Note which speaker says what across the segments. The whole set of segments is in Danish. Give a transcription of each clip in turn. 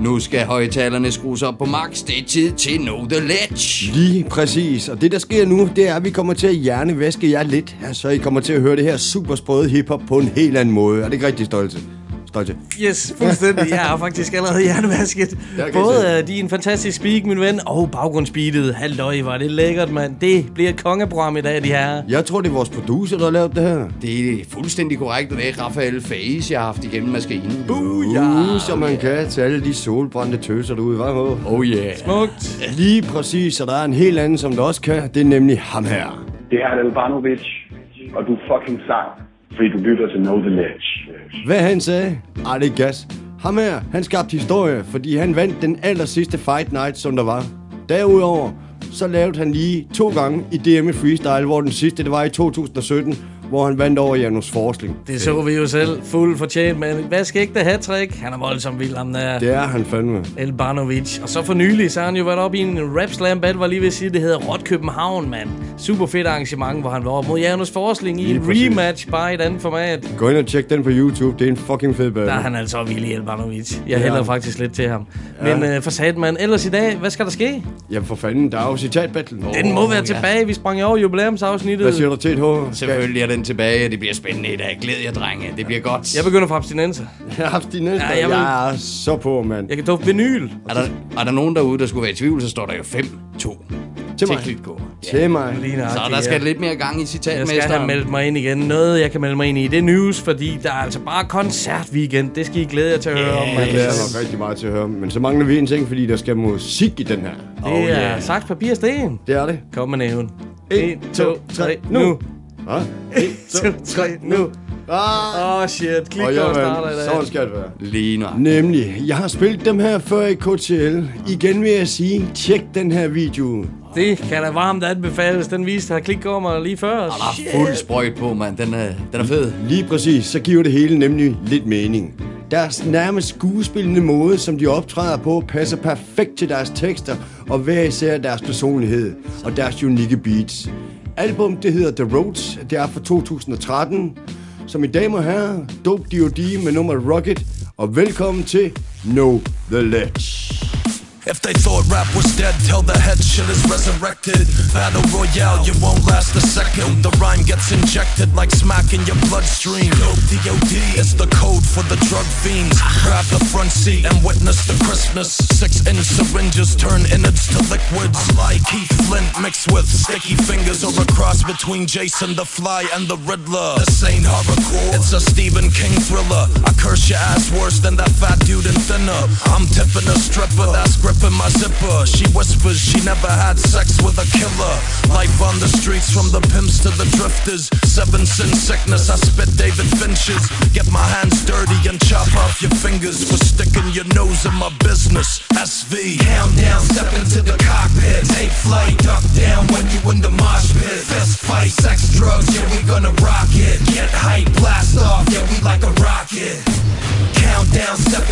Speaker 1: Nu skal højtalerne skrues op på max. Det er tid til Know The Ledge.
Speaker 2: Lige præcis. Og det, der sker nu, det er, at vi kommer til at hjernevaske jer lidt, Så så I kommer til at høre det her super sprøde hiphop på en helt anden måde. Er det ikke rigtig stolte? Stolte.
Speaker 3: Yes, fuldstændig. Jeg har faktisk allerede hjernevasket. Både uh, din fantastisk speak, min ven, og baggrundsbeatet. Halløj, var det lækkert, mand. Det bliver et kongeprogram i dag, de her.
Speaker 2: Jeg tror, det er vores producer, der har lavet det her.
Speaker 1: Det er fuldstændig korrekt, og det er Rafael Fages, jeg har haft igennem maskinen.
Speaker 2: Uh, som man kan til alle de solbrændte tøser derude, med?
Speaker 1: Oh yeah.
Speaker 3: Smukt.
Speaker 2: Lige præcis, og der er en helt anden, som der også kan. Det er nemlig ham her.
Speaker 4: Det her er Albanovic, og du er fucking sej, fordi du lytter til Know The Ledge.
Speaker 2: Hvad han sagde? Ej, det er gas. Ham her, han skabte historie, fordi han vandt den aller sidste Fight Night, som der var. Derudover, så lavede han lige to gange i DM i Freestyle, hvor den sidste, det var i 2017, hvor han vandt over Janus Forsling.
Speaker 3: Det så vi jo selv. Fuld fortjent, men hvad skal ikke det have trick? Han er voldsomt vild, ham der.
Speaker 2: Det er han fandme.
Speaker 3: El Barnovic. Og så for nylig, så har han jo været oppe i en rap slam battle, var lige ved at sige, det hedder Rot København, mand. Super fedt arrangement, hvor han var oppe mod Janus Forsling i en rematch, bare i et andet format.
Speaker 2: Gå ind og tjek den på YouTube, det er en fucking fed battle.
Speaker 3: Der er han altså vild i El Barnovic. Jeg
Speaker 2: Ja.
Speaker 3: hælder faktisk lidt til ham. Men øh, for sat man, ellers i dag, hvad skal der ske?
Speaker 2: Jamen for fanden, der er jo citatbattle.
Speaker 3: Den må være
Speaker 1: ja.
Speaker 3: tilbage. Vi sprang jo over jubilæumsafsnittet.
Speaker 2: Hvad siger du til et H?
Speaker 1: Selvfølgelig er den tilbage. Det bliver spændende i dag. Glæd jer, drenge. Det bliver godt.
Speaker 3: Jeg begynder fra abstinenser.
Speaker 2: Jeg har haft de næste.
Speaker 3: Ja,
Speaker 2: Ja,
Speaker 3: jeg vil-
Speaker 2: jeg er så på, mand.
Speaker 3: Jeg kan dufte vinyl.
Speaker 1: Er der, er der nogen derude, der skulle være i tvivl, så står der jo 5-2
Speaker 2: Til mig.
Speaker 1: til.
Speaker 2: Til mig.
Speaker 1: Så der skal
Speaker 3: ja.
Speaker 1: lidt mere gang i
Speaker 3: Jeg skal
Speaker 1: citatmesteren.
Speaker 3: have meldt mig ind igen. Noget, jeg kan melde mig ind i, det er news, fordi der er altså bare koncertweekend. Det skal I glæde jer til at høre om.
Speaker 2: Jeg
Speaker 3: mand.
Speaker 2: glæder mig rigtig meget til at høre. Men så mangler vi en ting, fordi der skal musik i den her.
Speaker 3: Det er saks, papir, sten.
Speaker 2: Det er det.
Speaker 3: Kom med næven.
Speaker 2: En,
Speaker 3: 1, 2, 3, nu.
Speaker 2: Hvad?
Speaker 3: 1, 2, 3, nu.
Speaker 2: Ah,
Speaker 3: Åh, oh, shit. Klik,
Speaker 2: og
Speaker 3: der
Speaker 2: jeg
Speaker 3: starter i dag.
Speaker 2: Sådan skal det være.
Speaker 1: Lige nu.
Speaker 2: Nemlig, jeg har spillet dem her før i KTL. Igen vil jeg sige, tjek den her video.
Speaker 3: Det kan da varmt anbefales. Den viste her klik mig lige før.
Speaker 1: Der er fuld sprøjt på, mand. Den er, den er fed.
Speaker 2: Lige præcis, så giver det hele nemlig lidt mening. Deres nærmest skuespillende måde, som de optræder på, passer perfekt til deres tekster og hver især deres personlighed og deres unikke beats. Album, det hedder The Roads, det er fra 2013. Så mine damer og herrer, Dope D.O.D. med nummer Rocket, og velkommen til Know The Ledge.
Speaker 5: If they thought rap was dead, tell the head shit is resurrected. Battle Royale, you won't last a second. The rhyme gets injected like smack in your bloodstream. DOD is the code for the drug fiends. Grab the front seat and witness the Christmas. Six inch syringes turn innards to liquids. Like Keith Flint mixed with sticky fingers or a cross between Jason the Fly and the Riddler. This ain't horrorcore, it's a Stephen King thriller. I curse your ass worse than that fat dude in thinner. I'm tipping a stripper that's gripping my zipper. She whispers she never had sex with a killer. Life on the streets from the pimps to the drifters. Seven sin sickness, I spit David Finches. Get my hands dirty and chop off your fingers for sticking your nose in my business. SV. Countdown, step into the cockpit. Take flight, duck down when you in the mosh pit. Fist fight, sex, drugs, yeah, we gonna rock it. Get hype, blast off, yeah, we like a rocket. Countdown, step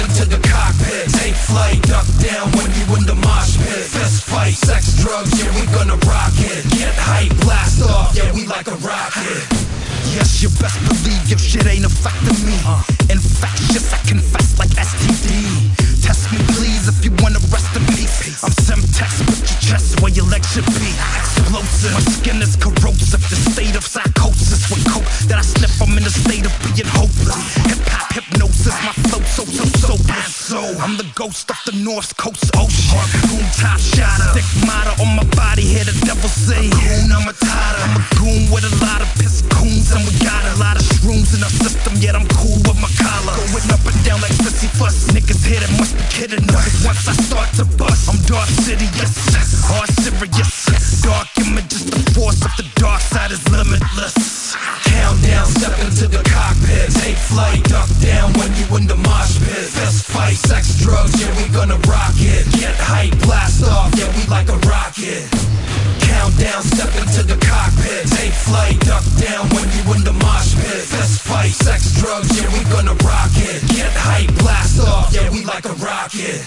Speaker 5: flight, duck down when you in the mosh pit. Fist fight, sex, drugs, yeah, we gonna rock it. Get hype, blast off, yeah, we like a rocket. Yes, you best believe your shit ain't affecting me. Infectious, I confess like STD. Test me, please, if you wanna rest in peace. I'm Semtex, put your chest where your legs should be. Explosive, my skin is corrosive. The state of psychosis with coke that I sniff. I'm in a state of being hopeless. Hip hop hypnosis, my so. I'm the ghost of the North Coast oh, ocean. Harpoon top shotter, stick motto on my body. Hear the devil say, Goon, I'm a tighter. I'm a goon with a lot of piss coons, and we got a lot of shrooms in our system. Yet I'm cool with my collar, going up and down like sissy fuss. Niggas here that must be kidding us. Once I start to bust, I'm dark city, yes, hard serious. Dark images, the force of the dark side is limitless. Countdown, step into the cockpit. Take flight, duck down when you in the mosh pit. Fist fight, sex, drugs, yeah, we gonna rock it. Get hype, blast off, yeah, we like a rocket.
Speaker 6: Countdown, step into the cockpit. Take flight, duck down when you in the mosh pit. Fist fight, sex, drugs, yeah, we gonna rock it. Get hype, blast off, yeah, we like a rocket.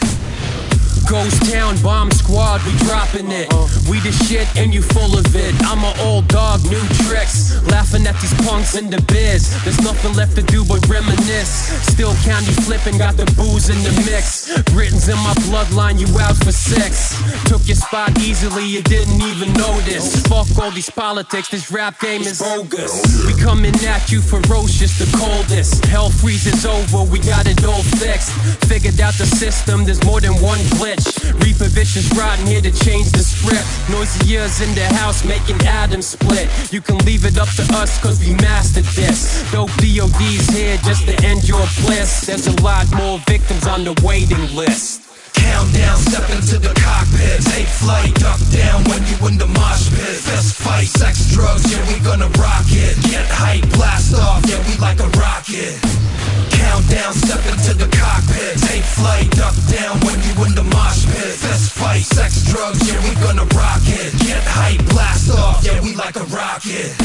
Speaker 7: Ghost Town Bomb Squad, we dropping it. We the shit and you full of it. I'm an old dog, new tricks. Laughing at these punks in the biz. There's nothing left to do but reminisce. Still county flipping, got the booze in the mix. Britons in my bloodline, you out for six. Took your spot easily, you didn't even notice. Fuck all these politics, this rap game is bogus. We coming at you ferocious, the coldest. Hell freezes over, we got it all fixed. Figured out the system, there's more than one glitch. Reaper vicious riding here to change the script. Noisy years in the house making atoms split. You can leave it up to us cause we mastered this. Dope DOD's here just to end your bliss. There's a lot more victims on the waiting list.
Speaker 6: Countdown, step into the cockpit. Take flight, duck down when you in the mosh pit. Fist fight, sex, drugs, yeah, we gonna rock it. Get hype, blast off, yeah, we like a rocket. Countdown, step into the cockpit. Take flight, duck down when you in the mosh pit. Fist fight, sex, drugs, yeah, we gonna rock it. Get hype, blast off, yeah, we like a rocket.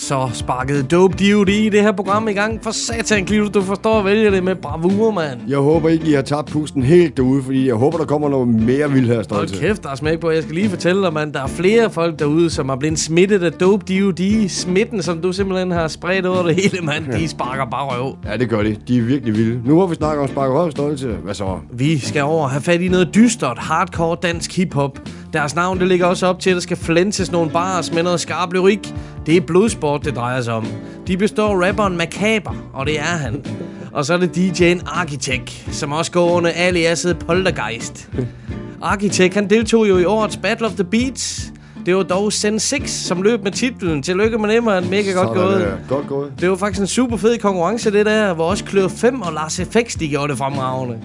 Speaker 3: Så sparkede Dope D.O.D. i det her program i gang. For satan, Clito, du forstår at vælge det med bravur, mand.
Speaker 2: Jeg håber ikke, I har tabt pusten helt derude, fordi jeg håber, der kommer noget mere vild her
Speaker 3: Hold kæft, der er smæk på. Jeg skal lige fortælle dig, mand, der er flere folk derude, som er blevet smittet af Dope D.O.D. Smitten, som du simpelthen har spredt over det hele, mand. De sparker bare røv.
Speaker 2: Ja, det gør de. De er virkelig vilde. Nu hvor vi snakker om spark røv stolte, hvad så?
Speaker 3: Vi skal over og have fat i noget dystert, hardcore dansk hiphop. Deres navn, det ligger også op til, at der skal flænses nogle bars med noget skarp lyrik. Det er blodsport, det drejer sig om. De består rapperen Macaber, og det er han. Og så er det DJ'en Architect, som også går under aliaset Poltergeist. Architect, han deltog jo i årets Battle of the Beats. Det var dog Sen 6, som løb med titlen. Tillykke med det, man. Mega godt
Speaker 2: Sådan
Speaker 3: gået.
Speaker 2: der. Godt gået.
Speaker 3: Det var faktisk en super fed konkurrence, det der, hvor også Klør 5 og Lars FX, de gjorde det fremragende.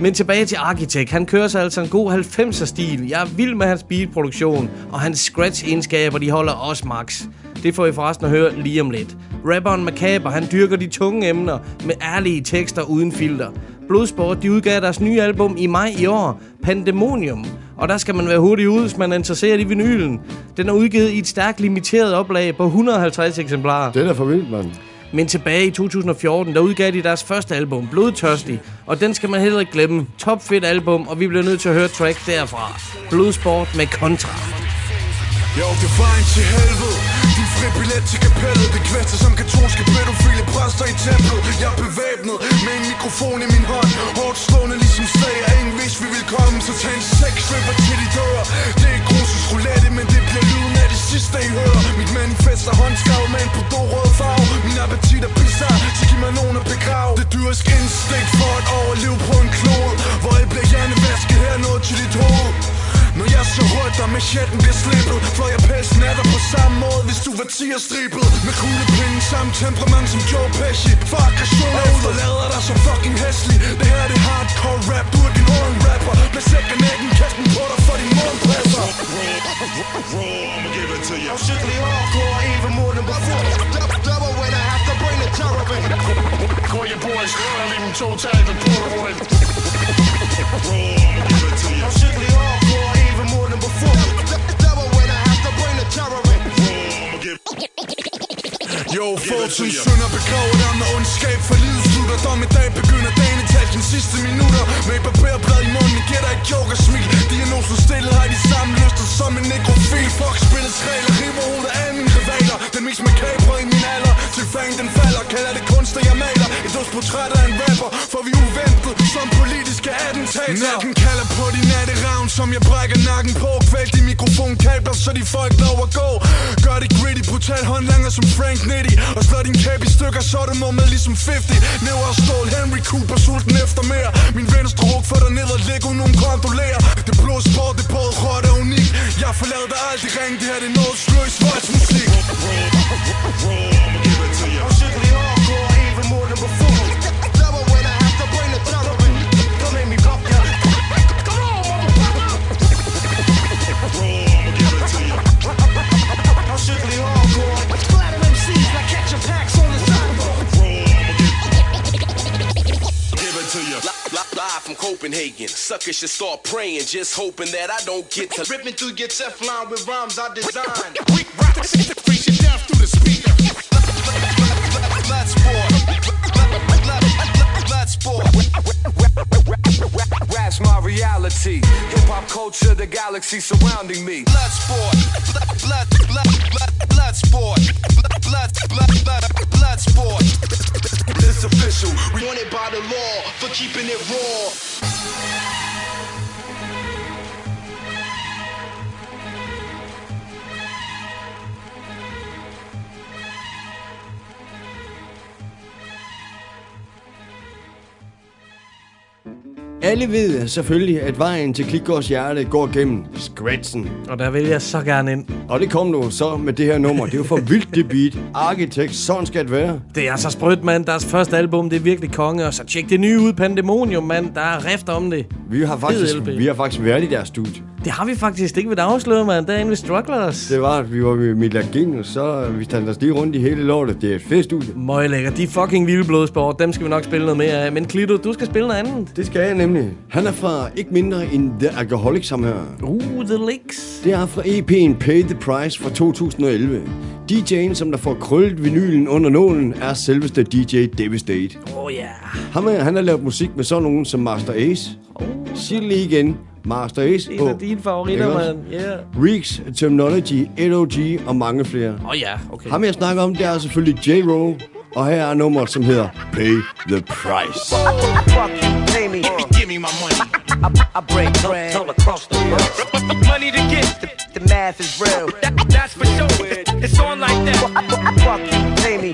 Speaker 3: Men tilbage til Architect. Han kører sig altså en god 90'er stil. Jeg er vild med hans beatproduktion, og hans scratch-egenskaber, de holder også max. Det får I forresten at høre lige om lidt. Rapperen Macabre, han dyrker de tunge emner med ærlige tekster uden filter. Blodsport, de udgav deres nye album i maj i år, Pandemonium. Og der skal man være hurtig ud, hvis man er interesseret i vinylen. Den er udgivet i et stærkt limiteret oplag på 150 eksemplarer.
Speaker 2: Det er da for vildt, mand.
Speaker 3: Men tilbage i 2014, der udgav de deres første album, Blodtørstig. Og den skal man heller ikke glemme. Top fedt album, og vi bliver nødt til at høre track derfra. Blodsport med Kontra.
Speaker 6: Jo, det er vejen til helvede fri billet til kapellet. Det kvæster som katolske pædofile præster i templet. Jeg er bevæbnet med en mikrofon i min hånd. Hårdt slående ligesom slag Og ingen vidste vi vil komme. Så tag en sex stripper til de dør Det er grusus roulette Men det bliver lyden af det sidste I hører. Mit manifest er håndskrevet med en bordeaux-rød farve. Min appetit er bizarre Så giv mig nogen at begrave. Det dyrisk instinkt for at overleve på en klode Hvor I bliver hjernevasket her noget til dit hoved når jeg så rødt, der machetten bliver slippet Fløj jeg pelsen af dig på samme måde, hvis du var stribet Med kuglepinde, samme temperament som Joe Pesci. For aggression og efterlader dig så fucking hæslig Det her er det hardcore rap, du er din own rapper. Blæs sækker nækken, kast den på dig for din morgenpresser I'm strictly hardcore, even more than before. Double when I have to bring the terror in Call your boys, I'll leave them toe tagged and Polaroid. I'm strictly hardcore, in. Jo, fortiden synder begraver dig med ondskab. For livet slutter, dommedag begynder dagen i tage de sidste minutter Med et barberblad i munden, giver dig et joke og smil Diagnosen stillet har de samme lyster som en nekrofil. Fuck spillets regler, river hovedet af mine rivaler. Den mix makabre i min alder, til fang den falder Kalder det kunst, jeg maler, et dødsportræt af en rapper For vi er uventet, som politiske attentater. Natten kalder på de natteravn, som jeg brækker nakken på. Kvælt i mikrofonkabler, så de ikke lov at gå. Gør det gritty, brutal håndlanger som Frank Nitty Og slår din kæbe i stykker, så er du nummer ligesom 50 Næver og stål, Henry Cooper, sulten efter mere. Min venstre ryg for dig ned og læg nogen kondolerer. Det blå sport, det både råt og unik. Jeg forlader dig aldrig ring, det her det er noget sløs voldsmusik. I'm strictly sidewalk
Speaker 8: Live from Copenhagen.
Speaker 9: Reagan. Suckers should start praying, just hoping that I don't get to ripping through your Teflon with rhymes I designed. Weak rocks, freeze your through the speaker. Blood sport. Blood sport. Rap's my reality. Hip hop culture, the galaxy surrounding me. Blood sport. Blood, blood, blood, blood sport. Blood, blood, blood, blood, sport. It's official. We it by the law for keeping it raw.
Speaker 2: Alle ved selvfølgelig, at vejen til Klikgårds hjerte går gennem scratchen.
Speaker 3: Og der vil jeg så gerne ind.
Speaker 2: Og det kom nu så med det her nummer. Det er jo for vildt det beat. Architect, sådan skal det være.
Speaker 3: Det er så sprødt, mand. Deres første album, det er virkelig konge. Og så tjek det nye ud, Pandemonium, mand. Der er rift om det.
Speaker 2: Vi har faktisk, vi har faktisk været i deres studie.
Speaker 3: Det har vi faktisk ikke ved afsløre, mand. Derinde ved Strugglers.
Speaker 2: Det var, at vi var med Mila Genius, så vi talte os lige rundt i hele lortet. Det er et fedt studie.
Speaker 3: Møg lækker. De er fucking vilde blodsport. Dem skal vi nok spille noget mere af. Men Klito, du skal spille noget andet.
Speaker 2: Det skal jeg nemlig. Han er fra ikke mindre end The Alcoholics, ham her.
Speaker 3: Uh, The Licks.
Speaker 2: Det er fra EP'en Pay the Price fra 2011. DJ'en, som der får krøllet vinylen under nålen, er selveste DJ Devastate.
Speaker 3: Oh ja. Yeah.
Speaker 2: Ham her, han har lavet musik med sådan nogen som Master Ace. Sig det lige igen. Master Ace.
Speaker 3: En af dine favoritter, mand. Yeah.
Speaker 2: Reeks, Terminology, LOG og mange flere.
Speaker 3: Åh oh, ja, okay.
Speaker 2: Ham jeg snakker om, det er selvfølgelig J-Roll. Og her er nummeret, som hedder Pay the Price.
Speaker 8: Fuck you, pay me.
Speaker 9: Give me my money.
Speaker 8: I, I break bread.
Speaker 10: All across the world.
Speaker 8: Money to get. The, the math is real.
Speaker 10: That, that's for sure. It's on like that.
Speaker 8: Fuck you, pay me.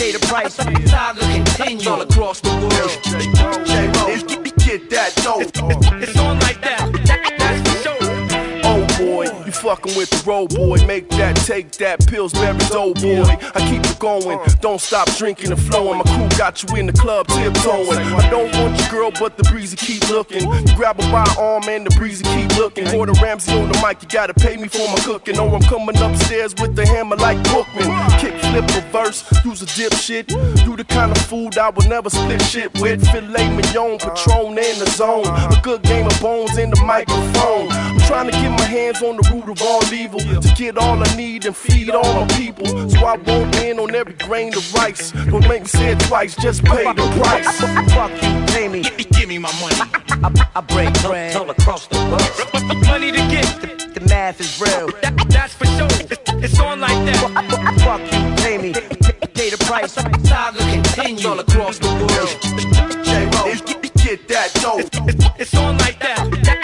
Speaker 8: Pay the price.
Speaker 10: Saga continue.
Speaker 9: All across the world.
Speaker 11: Get that dope. You with the road boy. Make that, take that, pills, Pillsbury dough boy. I keep it going, don't stop drinking and flowing. My crew got you in the club tiptoeing. I don't want your girl, but the breezy keep looking. You grab her by arm and the breezy keep looking. Gordon Ramsay on the mic, you gotta pay me for my cooking. Or I'm coming upstairs with the hammer like Bookman. Kick, flip, reverse, use a dip shit. You the kind of food I would never split shit with. Filet mignon, Patron in the zone. A good game of bones in the microphone. I'm trying to get my hands on the root of all evil. To get all I need and feed all my people. So I won't in on every grain of rice. Don't make me say it twice, just pay the price.
Speaker 8: Fuck you, pay me.
Speaker 9: Give me my money.
Speaker 8: I, I break bread.
Speaker 10: All across the world. Money to get.
Speaker 8: The, the math is real.
Speaker 10: That, that's for sure. It's, it's on like that.
Speaker 8: Fuck you, pay me. Pay the price.
Speaker 10: Saga continue.
Speaker 9: All across the world.
Speaker 11: J-Ro, get that dope.
Speaker 10: It's on like that.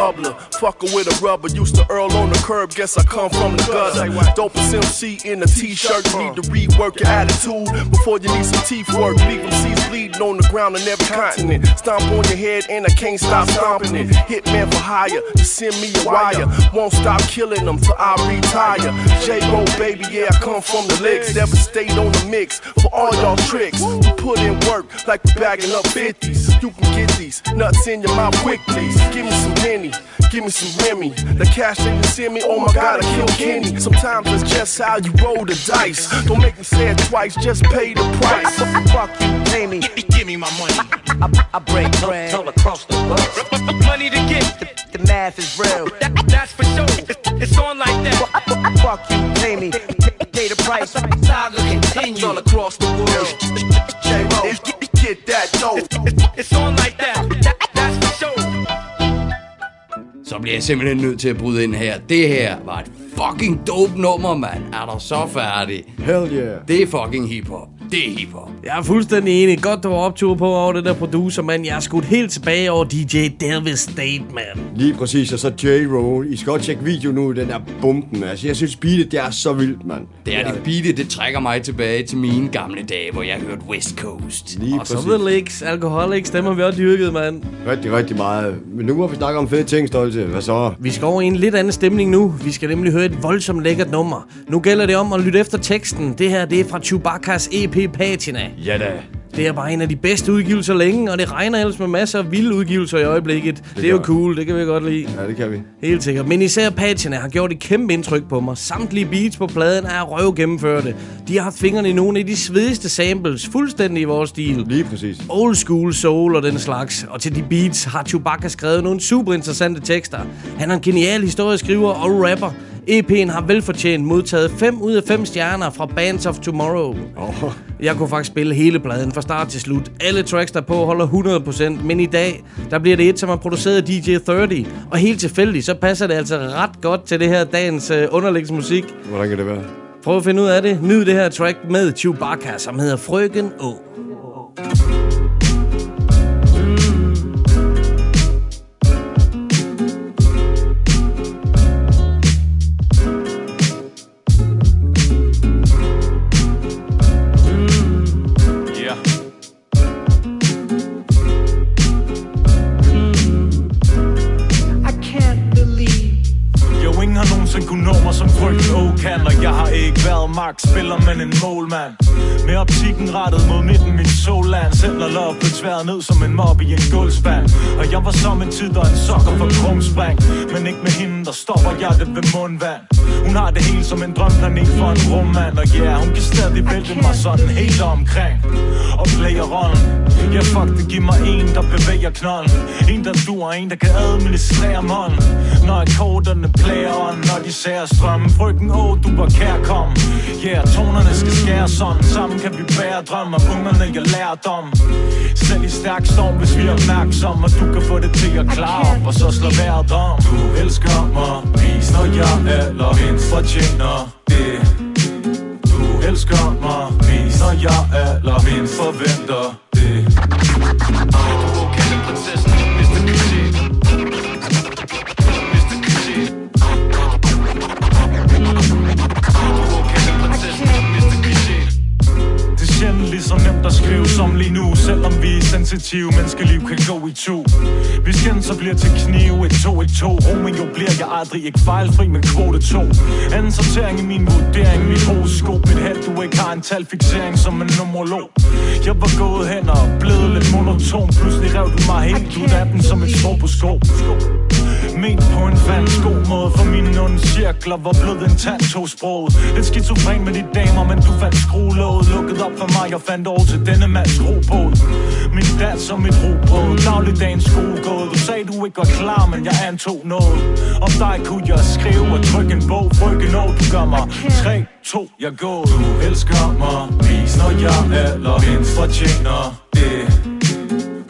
Speaker 11: Bubbler, fucking with a rubber. Used to earl on the curb, guess I come from the gutter. Dopest MC in a t-shirt. You need to rework your attitude before you need some teeth work. Leave MCs bleeding on the ground on every continent. Stomp on your head and I can't stop stomping it. Hitman for hire, just send me a wire. Won't stop killing them till I retire. J-Ro, baby, yeah, I come from the licks. Devastate on the mix for all y'all tricks. Put in work like we bagging up 50s. You can get these nuts in your mouth quick, please. Give me some Henny, give me some Remy. The cash they can send me, oh my god, I kill Kenny. Sometimes it's just how you roll the dice. Don't make me say it twice, just pay the price.
Speaker 8: Fuck you, pay me.
Speaker 9: Give me my money.
Speaker 8: I, I break bread.
Speaker 10: All across the world. Money to get.
Speaker 8: The, the math is real.
Speaker 10: That, that's for sure. It's, it's on like that.
Speaker 8: Fuck you, pay me. Pay the price.
Speaker 10: Saga continue.
Speaker 9: All across the world.
Speaker 11: J-Ro, get that dope.
Speaker 10: It's on like
Speaker 1: bliver jeg simpelthen nødt til at bryde ind her. Det her var et fucking dope nummer, mand. Er du så færdig?
Speaker 2: Hell yeah.
Speaker 1: Det er fucking hiphop. Det er hiphop.
Speaker 3: Jeg er fuldstændig enig. Godt, du var optur på over det der producer, mand. Jeg er skudt helt tilbage over DJ Devastate, mand.
Speaker 2: Lige præcis, og så J-Roll. I skal godt tjekke video nu, den er bomben. Altså, jeg synes, beatet, det er så vildt, mand.
Speaker 1: Det er det beatet, det trækker mig tilbage til mine gamle dage, hvor jeg hørte West Coast.
Speaker 2: Lige
Speaker 3: Og så
Speaker 2: præcis.
Speaker 3: The Licks, Alcoholics, dem har vi også dyrket, mand.
Speaker 2: Rigtig, rigtig meget. Men nu må vi snakke om fede ting, Stolte. Hvad så?
Speaker 3: Vi skal over i en lidt anden stemning nu. Vi skal nemlig høre et voldsomt lækkert nummer. Nu gælder det om at lytte efter teksten. Det her, det er fra Chewbacca's EP Patina.
Speaker 2: Ja da.
Speaker 3: Det er bare en af de bedste udgivelser længe, og det regner ellers med masser af vilde udgivelser i øjeblikket. Det, det er jo cool, det kan vi godt lide.
Speaker 2: Ja, det kan vi.
Speaker 3: Helt sikkert. Men især patchene har gjort et kæmpe indtryk på mig. Samtlige beats på pladen er røv gennemførte. De har haft fingrene i nogle af de svedigste samples, fuldstændig i vores stil.
Speaker 2: Lige præcis.
Speaker 3: Old school soul og den slags. Og til de beats har Chewbacca skrevet nogle super interessante tekster. Han er en genial historieskriver og rapper. EP'en har velfortjent modtaget 5 ud af 5 stjerner fra Bands of Tomorrow.
Speaker 2: Oh.
Speaker 3: Jeg kunne faktisk spille hele pladen fra start til slut. Alle tracks der på holder 100%, men i dag, der bliver det et, som er produceret af DJ 30. Og helt tilfældigt, så passer det altså ret godt til det her dagens øh, underlægsmusik.
Speaker 2: Hvordan kan det være?
Speaker 3: Prøv at finde ud af det. Nyd det her track med Chewbacca, som hedder Frøken Å.
Speaker 12: Yeah. Spiller man men en målmand. Med optikken rettet mod midten, min solland Selv når lov blev tværet ned som en mob i en gulvspand. Og jeg var som en tid og en sokker for krumspring. Men ikke med hende, der stopper hjertet ved mundvand. Hun har det hele som en drømplanet for en rummand Og ja, yeah, hun kan stadig vælte mig sådan helt omkring. Og player rollen. Ja, fuck, det giver mig en, der bevæger knolden En, der duer, en, der kan administrere månden Når akkorderne player on, når de ser strømmen. Frygten, åh, du var kærkommen Ja, yeah, tonerne skal skære sådan. Sammen kan vi bære drømme om ungerne, jeg lært om Selv i stærk storm, hvis vi er opmærksomme Og du kan få det til at klare op, og så slå vejret om. Du elsker mig, vis når jeg eller mindst fortjener det. Du elsker mig. Vis når jeg eller mindst forventer det Du okay, prinsessen, Mr. som lige nu Selvom vi er sensitive, menneskeliv kan gå i to. Vi skændes så bliver til knive, et to, et to. Romeo bliver jeg aldrig, ikke fejlfri, men kvote to. Anden sortering i min vurdering, mit horoskop Mit held, du ikke har en talfixering som en numerolog. Jeg var gået hen og blevet lidt monoton. Pludselig rev du mig helt ud af den som et stroboskop Ment på en falsk god måde. For mine onde cirkler var blevet en tand to sproget skizofren med de damer, men du fandt skruelåget. Lukket op for mig og fandt over til denne mands robåd. Min dans som mit robrød. Dagligdagens skolegåde Du sagde du ikke var klar, men jeg antog noget. Om dig kunne jeg skrive og trykke en bog. Frygge når du gør mig. 3, 2, jeg går. Du elsker mig, vis når jeg eller mindst fortjener det.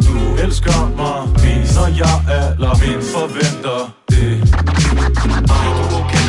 Speaker 12: Du elsker mig når jeg allermindst forventer det. Ej, Du okay,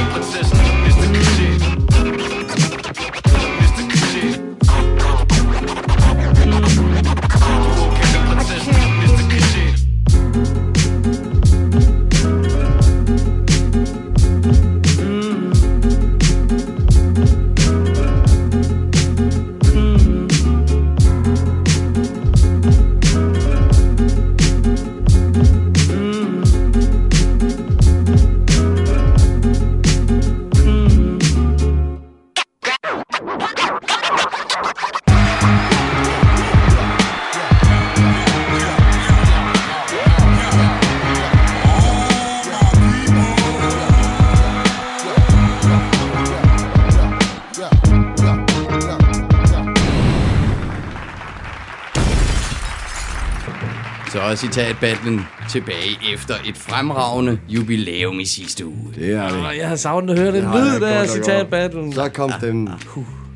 Speaker 1: Så er citatbattlen tilbage efter et fremragende jubilæum i sidste uge.
Speaker 2: Det er det.
Speaker 3: Og jeg har savnet at høre den lyd der
Speaker 2: nok
Speaker 3: citatbattlen.
Speaker 2: Så kom den.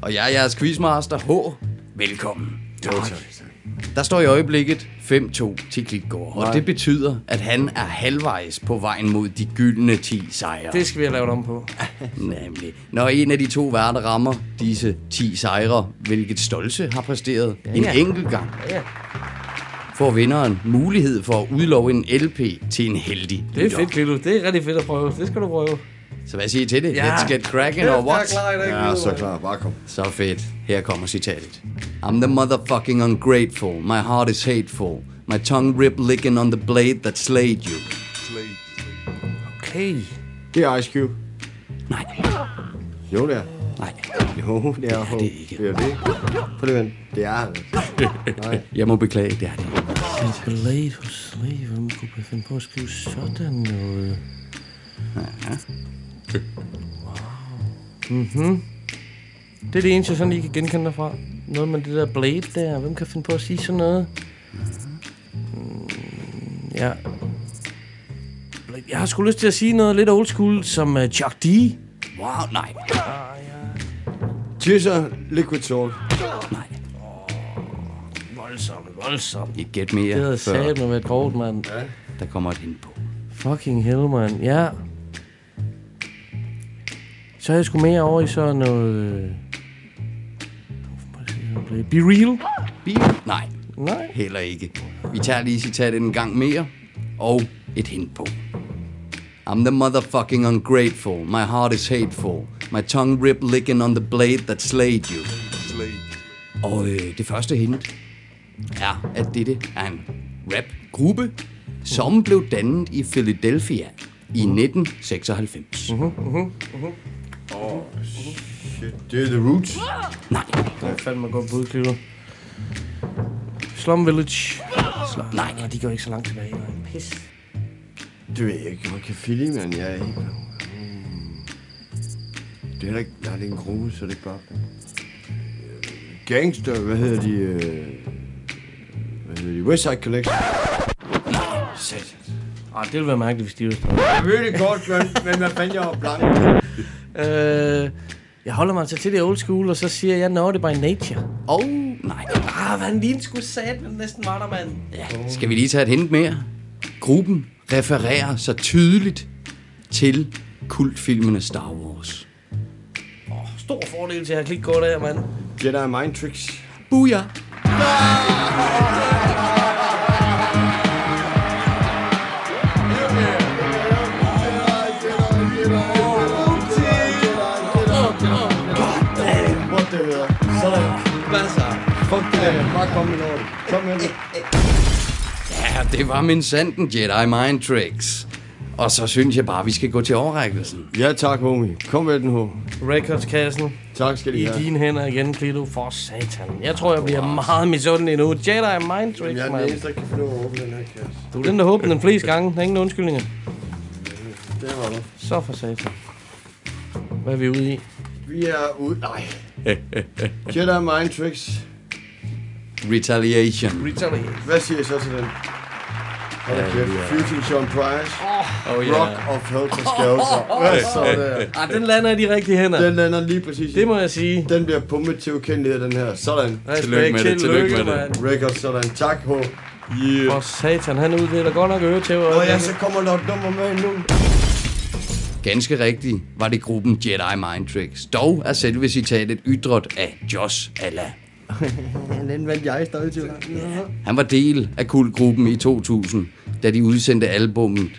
Speaker 1: Og jeg er jeres quizmaster H. Velkommen.
Speaker 2: Jo, tak.
Speaker 1: Der står i øjeblikket 5-2 til Klitgaard, og det betyder, at han er halvvejs på vejen mod de gyldne 10 sejre.
Speaker 3: Det skal vi have lavet om på.
Speaker 1: Nemlig. Når en af de to værter rammer disse 10 sejre, hvilket Stolse har præsteret ja, en
Speaker 3: ja.
Speaker 1: enkelt gang,
Speaker 3: Ja.
Speaker 1: Får vinderen mulighed for at udlove en LP til en heldig
Speaker 3: Det er fedt, Klito. Det er rigtig fedt at prøve. Det skal du prøve.
Speaker 1: Så hvad siger I til det?
Speaker 3: Ja.
Speaker 1: Let's get cracking, or what?
Speaker 3: er
Speaker 2: Ja, så klar. Bare kom.
Speaker 1: Så fedt. Her kommer citatet. I'm the motherfucking ungrateful. My heart is hateful. My tongue rip licking on the blade that slayed you.
Speaker 3: Okay.
Speaker 2: Det er Ice Cube.
Speaker 1: Nej.
Speaker 2: Jo, det er.
Speaker 1: Nej,
Speaker 2: Jo, det er H.
Speaker 1: det ikke.
Speaker 2: Det er det. Prøv lige at vente. Det er det. Nej.
Speaker 1: jeg må beklage, det er det
Speaker 3: hos Slave. Hvem kunne man finde på at skrive sådan noget? Wow. Mhm. Det er det eneste, jeg sådan lige kan genkende derfra. Noget med det der Blade der. Hvem kan finde på at sige sådan noget? Mm, ja. Jeg har sgu lyst til at sige noget lidt old school, som uh, Chuck D.
Speaker 1: Wow, nej.
Speaker 2: Tisser, liquid salt.
Speaker 1: Nej.
Speaker 3: Voldsomt, voldsomt.
Speaker 1: Et gæt mere,
Speaker 3: Det havde sat med grovt, mand.
Speaker 1: der kommer et hint på.
Speaker 3: Fucking hell, man. Ja. Så er jeg sgu mere over i sådan noget... øh, Be real?
Speaker 1: Bil? Nej,
Speaker 3: Nej.
Speaker 1: heller ikke. Vi tager lige citatet en gang mere, og et hint på. I'm the motherfucking ungrateful. My heart is hateful. My tongue rip licking on the blade that slayed you. Og øh, det første hint er, at dette er en rap-gruppe, som blev dannet i Philadelphia i 1996.
Speaker 2: Shit, det er The Roots.
Speaker 1: Nej,
Speaker 3: Det er fandme godt bud, Kliver. Slum Village. Slum.
Speaker 1: Nej.
Speaker 3: Nej, de går ikke så langt tilbage. Nej. Pis.
Speaker 2: Det ved jeg ikke. Man kan filme, men jeg er ikke... Mm. Det er heller ikke... Nej, det er en gruppe, så det er bare... Gangster, hvad hedder de? øh, Hvad hedder de? Westside Collection. Satan.
Speaker 3: Ah, det ville være mærkeligt, hvis de var
Speaker 2: Jeg ved det godt, men, men hvad fanden jeg var blank?
Speaker 3: øh, Jeg holder mig altså til det old school, og så siger jeg, no, det by nature.
Speaker 1: og nej.
Speaker 3: Ah, hvad han lige skulle sat, men næsten var der, mand.
Speaker 1: Ja, skal vi lige tage et hint mere? Gruppen refererer så tydeligt til kultfilmene Star Wars.
Speaker 3: Stor fordel til at have klik godt af, mand.
Speaker 2: Jedi Mind Tricks.
Speaker 1: Booyah!
Speaker 2: What Bare kom med noget. Kom med det.
Speaker 1: Ja, det var min sanden Jedi Mind Tricks. Og så synes jeg bare, vi skal gå til overrækkelsen.
Speaker 2: Ja tak, homie. Kom med den, ho.
Speaker 3: Recordskassen
Speaker 2: Tak skal
Speaker 3: i
Speaker 2: I have.
Speaker 3: dine hænder igen, Klito. For satan. Jeg tror, jeg bliver meget misundelig nu. Jedi Mind Tricks,
Speaker 2: Jeg er den
Speaker 3: mand.
Speaker 2: eneste, der kan finde ud af at åbne den her kasse.
Speaker 3: Du er den, der håber den flest gange. Der er ingen undskyldninger.
Speaker 2: Det var du.
Speaker 3: Så for satan. Hvad er vi ude i?
Speaker 2: Vi er ude... Nej. Jedi Mind Tricks.
Speaker 1: Retaliation.
Speaker 3: Retaliate.
Speaker 2: Hvad siger jeg så til den? Hold da kæft. Sean Price.
Speaker 1: Oh,
Speaker 2: Rock of Helter Skelter. Hvad så der?
Speaker 3: Ah, den lander i de rigtige hænder.
Speaker 2: Den lander lige præcis.
Speaker 3: Det må jeg sige.
Speaker 2: Den bliver pumpet til ukendelighed, den her. Sådan.
Speaker 1: Tillykke med det, tillykke med det.
Speaker 2: Record, sådan. Tak, H.
Speaker 3: For satan, han uddeler godt nok øre til.
Speaker 2: Og ja, så kommer der et nummer med nu.
Speaker 1: Ganske rigtigt var det gruppen Jedi Mind Tricks. Dog er selve citatet ydret af Josh Allah.
Speaker 2: Den vandt jeg stadig til.
Speaker 1: Han var del af kultgruppen i 2000, da de udsendte albummet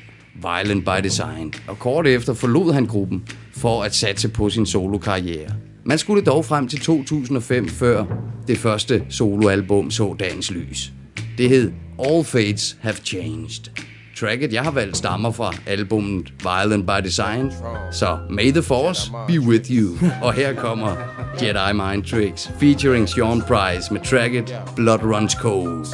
Speaker 1: Violent by Design. Og kort efter forlod han gruppen for at satse på sin solokarriere. Man skulle dog frem til 2005, før det første soloalbum så dagens lys. Det hed All Fates Have Changed. Tracket, jeg har valgt, stammer fra albumet Violent by Design, så May the Force be with you. Og her kommer Jedi Mind Tricks, featuring Sean Price med tracket Blood Runs Cold.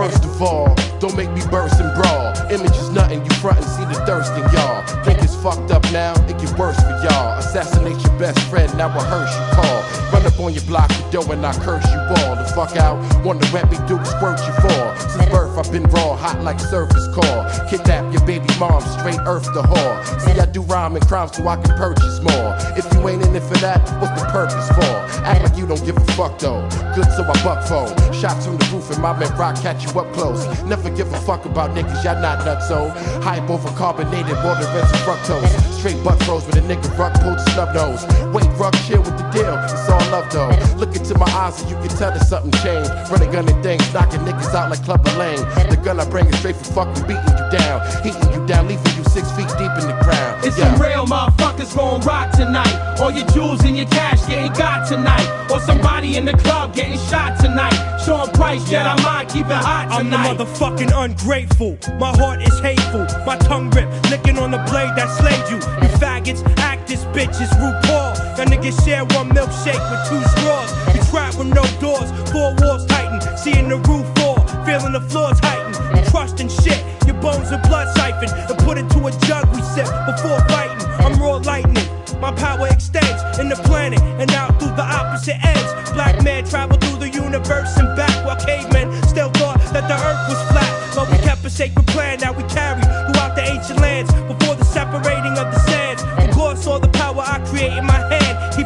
Speaker 13: First of all, don't make me burst and brawl. Image is nothing, you front and see the thirst in y'all. Think it's fucked up now, it get worse for y'all. Assassinate your best friend, now rehearse hearse you call. Run up on your block, you door and I curse you all. The fuck out, wonder what me do, squirt you for. Since birth, I've been raw, hot like surface core. Kidnap your baby mom, straight earth the whore. See, I do rhyme and crime so I can purchase more. If you ain't in it for that, what's the purpose for? Act like you don't give a fuck though. Good so I buck phone. Shots from the roof and my man rock catch you up close. Never give a fuck about niggas, y'all not nuts so. Hype over carbonated water and fructose. Straight butt froze with a nigga ruck pulled snub nose. Wait, ruck chill with the deal. It's all love though. Look into my eyes and you can tell that something changed. Running gun and things, knocking niggas out like Clubber Lane. The gun I bring is straight from fucking beating you down. Heating you down, leaving you six feet deep in the ground.
Speaker 14: It's
Speaker 13: Yeah.
Speaker 14: some real motherfuckers gon' rock tonight. All your jewels and your cash getting got tonight.
Speaker 15: Or somebody in the club getting shot tonight. Sean Price, Jedi mind, keep it hot tonight.
Speaker 16: I'm the
Speaker 15: tonight.
Speaker 16: motherfucking ungrateful. My heart is hateful. My tongue rip, licking on the blade that slayed you. You faggots, act actors, bitches, RuPaul. Y'all niggas share one milkshake with two straws. We trap with no doors, four walls tighten. Seeing the roof fall, feeling the floors heighten. Trusting shit, your bones are blood siphon. And put it to a jug we sip before fighting. I'm raw lightning. My power extends in the planet and out through the opposite ends. Black man travel through the universe and back while cavemen still thought that the earth was flat. But we kept a sacred plan that we carry throughout the ancient lands before the separating of the sands. Of course, all the power I create in my hand, he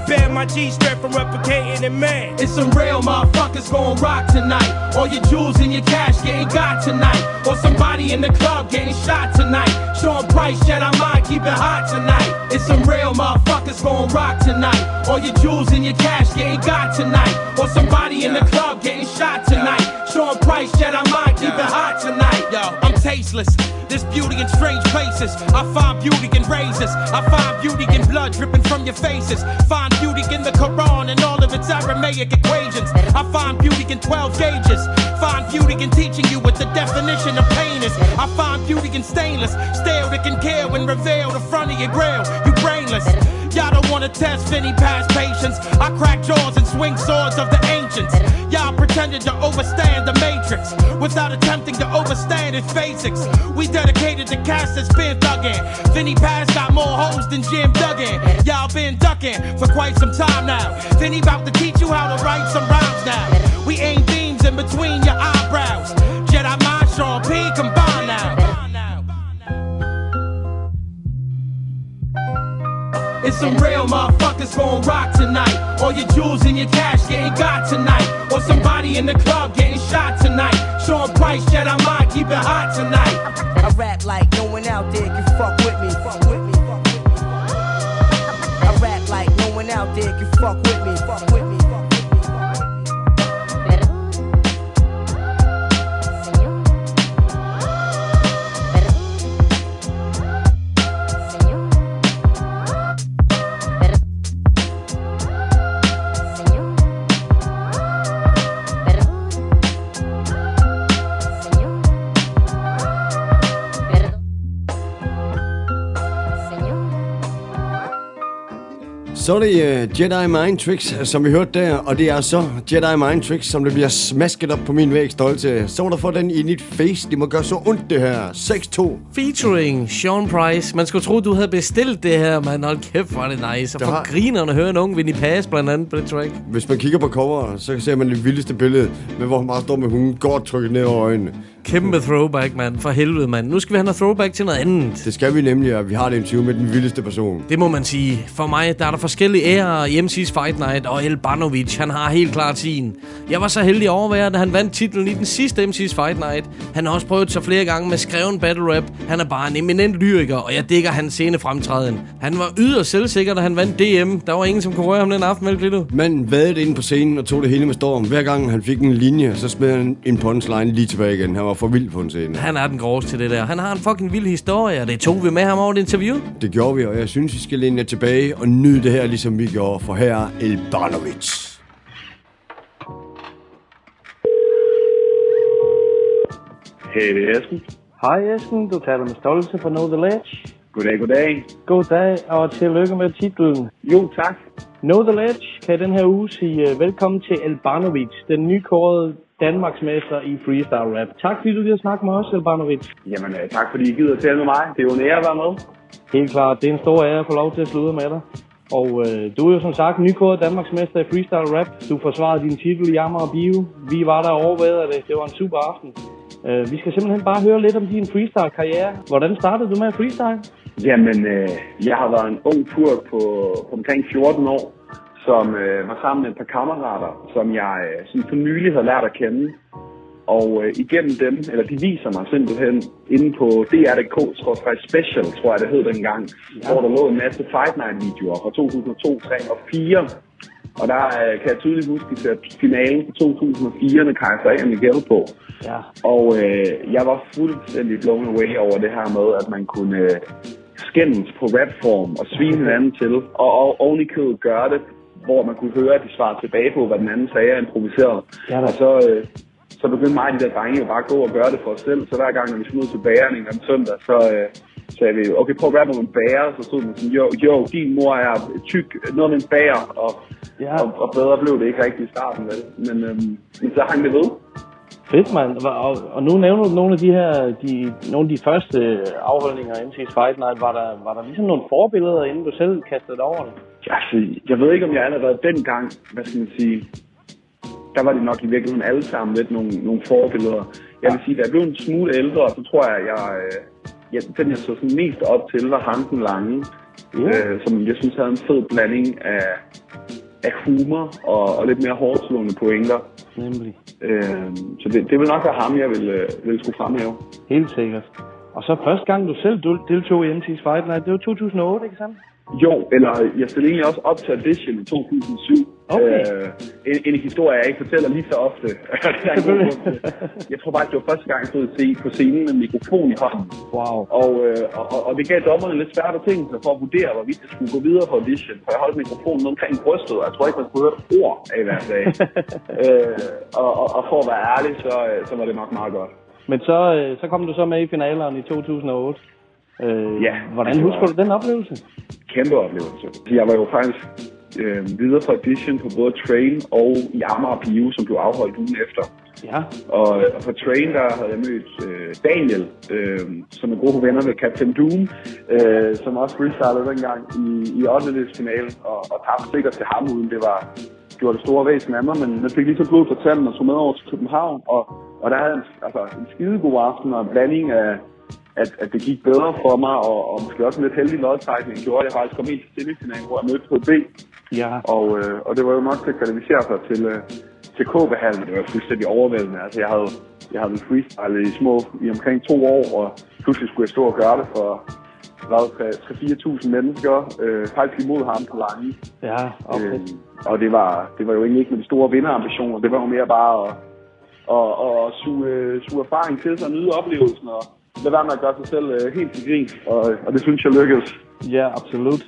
Speaker 16: bear my G strength from replicating in man.
Speaker 15: It's some real motherfuckers gon' rock tonight. All your jewels and your cash getting got tonight. Or somebody in the club getting shot tonight. Sean Price, Jedi mind, keep it hot tonight. It's some real motherfuckers gon' rock tonight. All your jewels and your cash getting got tonight. Or somebody in the club getting shot tonight. Sean Price, Jedi mind, keep it hot tonight.
Speaker 16: There's beauty in strange places. I find beauty in razors. I find beauty in blood dripping from your faces. Find beauty in the Quran and all of its Aramaic equations. I find beauty in 12 gauges. Find beauty in teaching you what the definition of pain is. I find beauty in stainless. Stare that can kill and reveal the front of your grill. You brainless. Y'all don't wanna test Vinny past patience. I crack jaws and swing swords of the ancients. Y'all pretended to overstand the matrix without attempting to overstand its basics. We dedicated to cast that's been thuggin'. Vinny Pass got more hoes than Jim Duggan. Y'all been ducking for quite some time now. Vinny about to teach you how to write some rhymes now. We aim beams in between your eyebrows. Jedi mind, Sean P, combine
Speaker 15: It's some real motherfuckers gon' rock tonight. All your jewels and your cash getting got tonight. Or somebody in the club getting shot tonight. Sean Price, Jedi mind, keep it hot tonight.
Speaker 8: I rap like no one out there can fuck with me. Fuck with me. I rap like no one out there can fuck with me. Fuck with me.
Speaker 2: Så er det uh, Jedi Mind Tricks, som vi hørte der, og det er så Jedi Mind Tricks, som det bliver smasket op på min væg stolt til. Så må der få den i dit face, det må gøre så ondt det her. 6-2.
Speaker 3: Featuring Sean Price. Man skulle tro, du havde bestilt det her, man. Hold kæft, hvor er det nice. Og for
Speaker 2: har-
Speaker 3: grinerne hører en ung Vinnie Pass blandt andet på det track.
Speaker 2: Hvis man kigger på cover, så ser man det vildeste billede, med hvor han bare står med hunden godt trykket ned over øjnene.
Speaker 3: Kæmpe throwback, mand. For helvede, mand. Nu skal vi have noget throwback til noget andet.
Speaker 2: Det skal vi nemlig, og vi har det interview med den vildeste person.
Speaker 3: Det må man sige. For mig der er der forskellige ærer i MC's Fight Night, og El Banovic, han har helt klart sin. Jeg var så heldig at overvære, da han vandt titlen i den sidste MC's Fight Night. Han har også prøvet sig flere gange med skreven battle rap. Han er bare en eminent lyriker, og jeg digger hans scene fremtræden. Han var yderst selvsikker, da han vandt DM. Der var ingen, som kunne røre ham den aften, vel, Glitto?
Speaker 2: Manden vadede ind på scenen og tog det hele med storm. Hver gang han fik en linje, så smed han en punchline lige tilbage igen. Han var for vild på en scene.
Speaker 3: Han er den groveste til det der. Han har en fucking vild historie, og det tog vi med ham over et interview.
Speaker 2: Det gjorde vi, og jeg synes, vi skal læne jer tilbage og nyde det her, ligesom vi gjorde. For her er El Banovic.
Speaker 4: Hey, det er Esben.
Speaker 17: Hej Esben, du taler med Stolte fra Know The Ledge.
Speaker 4: Goddag, goddag.
Speaker 17: God dag, og tillykke med titlen.
Speaker 4: Jo, tak.
Speaker 17: Know The Ledge kan den her uge sige uh, velkommen til Elbanovic, den nykårede Danmarksmester i freestyle rap. Tak fordi du gider snakke med os, Elbanovic.
Speaker 4: Jamen, øh, tak fordi I gider tale med mig. Det er jo en ære at være med.
Speaker 17: Helt klart, det er en stor ære at få lov til at sludre med dig. Og øh, du er jo som sagt nykåret Danmarksmester i freestyle rap. Du forsvarede din titel i Jammer og Bio. Vi var der og det. Det var en super aften. Øh, vi skal simpelthen bare høre lidt om din freestyle-karriere. Hvordan startede du med at freestyle?
Speaker 4: Jamen, øh, jeg har været en ung pur på, på omkring 14 år, som øh, var sammen med et par kammerater, som jeg øh, sådan for nylig har lært at kende. Og øh, igennem dem, eller de viser mig simpelthen inde på DR.dk, special, tror jeg det hed dengang, ja. hvor der lå en masse Fight Night videoer fra 2002, 3 og 4. Og der øh, kan jeg tydeligt huske, at finalen på 2004 med Kaiser A. Miguel på.
Speaker 17: Ja.
Speaker 4: Og øh, jeg var fuldstændig blown away over det her med, at man kunne øh, skændes på rapform og svine hinanden til, og, og oven i købet gøre det hvor man kunne høre, at de svarede tilbage på, hvad den anden sagde og improviserede.
Speaker 17: Ja,
Speaker 4: og så, øh, så begyndte mig og de der drenge jo bare at gå og gøre det for os selv. Så hver gang, når vi skulle ud til bageren en gang søndag, så øh, sagde vi, okay, prøv at rappe om en bager. Så stod man sådan, jo, jo, din mor er tyk, noget med en bager. Og,
Speaker 17: Ja.
Speaker 4: og, og bedre blev det ikke rigtig i starten, vel? Men, øhm, men så hang det ved.
Speaker 17: Fedt, mand. Og, og, og nu nævner du nogle af de her, de, nogle af de første afholdninger af MC's Fight Night. Var der, var der ligesom nogle forbilleder, inden du selv kastede dig over det?
Speaker 4: Altså, jeg ved ikke, om jeg allerede dengang, hvad skal man sige, der var det nok i virkeligheden alle sammen lidt nogle, nogle forbilleder. Jeg vil sige, da jeg blev en smule ældre, så tror jeg, jeg, øh, jeg den jeg så sådan mest op til, var Hansen Lange, øh, som jeg synes havde en fed blanding af, af humor og, og lidt mere hårdslående pointer.
Speaker 17: Nemlig.
Speaker 4: Øh, så det, det vil nok være ham, jeg vil, øh, vil skulle fremhæve.
Speaker 17: Helt sikkert. Og så første gang, du selv del- deltog i MC's Fight Night, det var 2008, ikke sandt?
Speaker 4: Jo, eller jeg stillede egentlig også op til audition i 2007.
Speaker 17: Okay.
Speaker 4: Øh, en, en historie, jeg ikke fortæller lige så ofte. Jeg tror faktisk, det var første gang, jeg stod se- på scenen med mikrofon i hånden.
Speaker 17: Wow.
Speaker 4: Og, øh, og, og, det gav dommerne lidt svært at tænke sig for at vurdere, hvorvidt jeg skulle gå videre på audition. For jeg holdt mikrofonen omkring brystet, og jeg tror ikke, man skulle høre et ord af hver dag. øh, og, og, og for at være ærlig, så, øh, så var det nok meget godt.
Speaker 17: Men så, øh, så kom du så med i finaleren i 2008. Øh,
Speaker 4: Ja.
Speaker 17: Hvordan husker du den oplevelse?
Speaker 4: Kæmpe oplevelse. Jeg var jo faktisk øh, videre fra audition på både Train og i Amager Bio, som blev afholdt ugen efter.
Speaker 17: Ja.
Speaker 4: Og, og på Train, der havde jeg mødt øh, Daniel, øh, som er gode venner med Captain Doom, øh, som også freestylede dengang i, i 8. finalen og, og tabte sikkert til ham, uden det var gjorde det store væsen af mig, men jeg fik lige så blod på tanden og tog med over til København, og, og der havde jeg en, altså, en skidegod aften og en blanding af, at, at det gik bedre for mig, og, og måske også en lidt heldig lodtrækning gjorde, at jeg faktisk kom ind til semifinalen, hvor jeg mødte KB.
Speaker 17: Ja.
Speaker 4: Og, øh, og det var jo nok til at kvalificere sig til, øh, til KB-hallen. Det var fuldstændig overvældende. Altså, jeg havde, jeg havde freestyle i små i omkring to år, og pludselig skulle jeg stå og gøre det for hvad, 3-4.000 mennesker, øh, faktisk imod ham på lange.
Speaker 17: Ja, okay.
Speaker 4: Øh, og det var, det var jo egentlig ikke med de store vinderambitioner. Det var jo mere bare at, at, at, at suge, øh, suge erfaring til sig og nyde oplevelsen, og lade være med at gøre sig selv øh, helt til grin. Og, og det synes jeg lykkedes.
Speaker 17: Ja, absolut.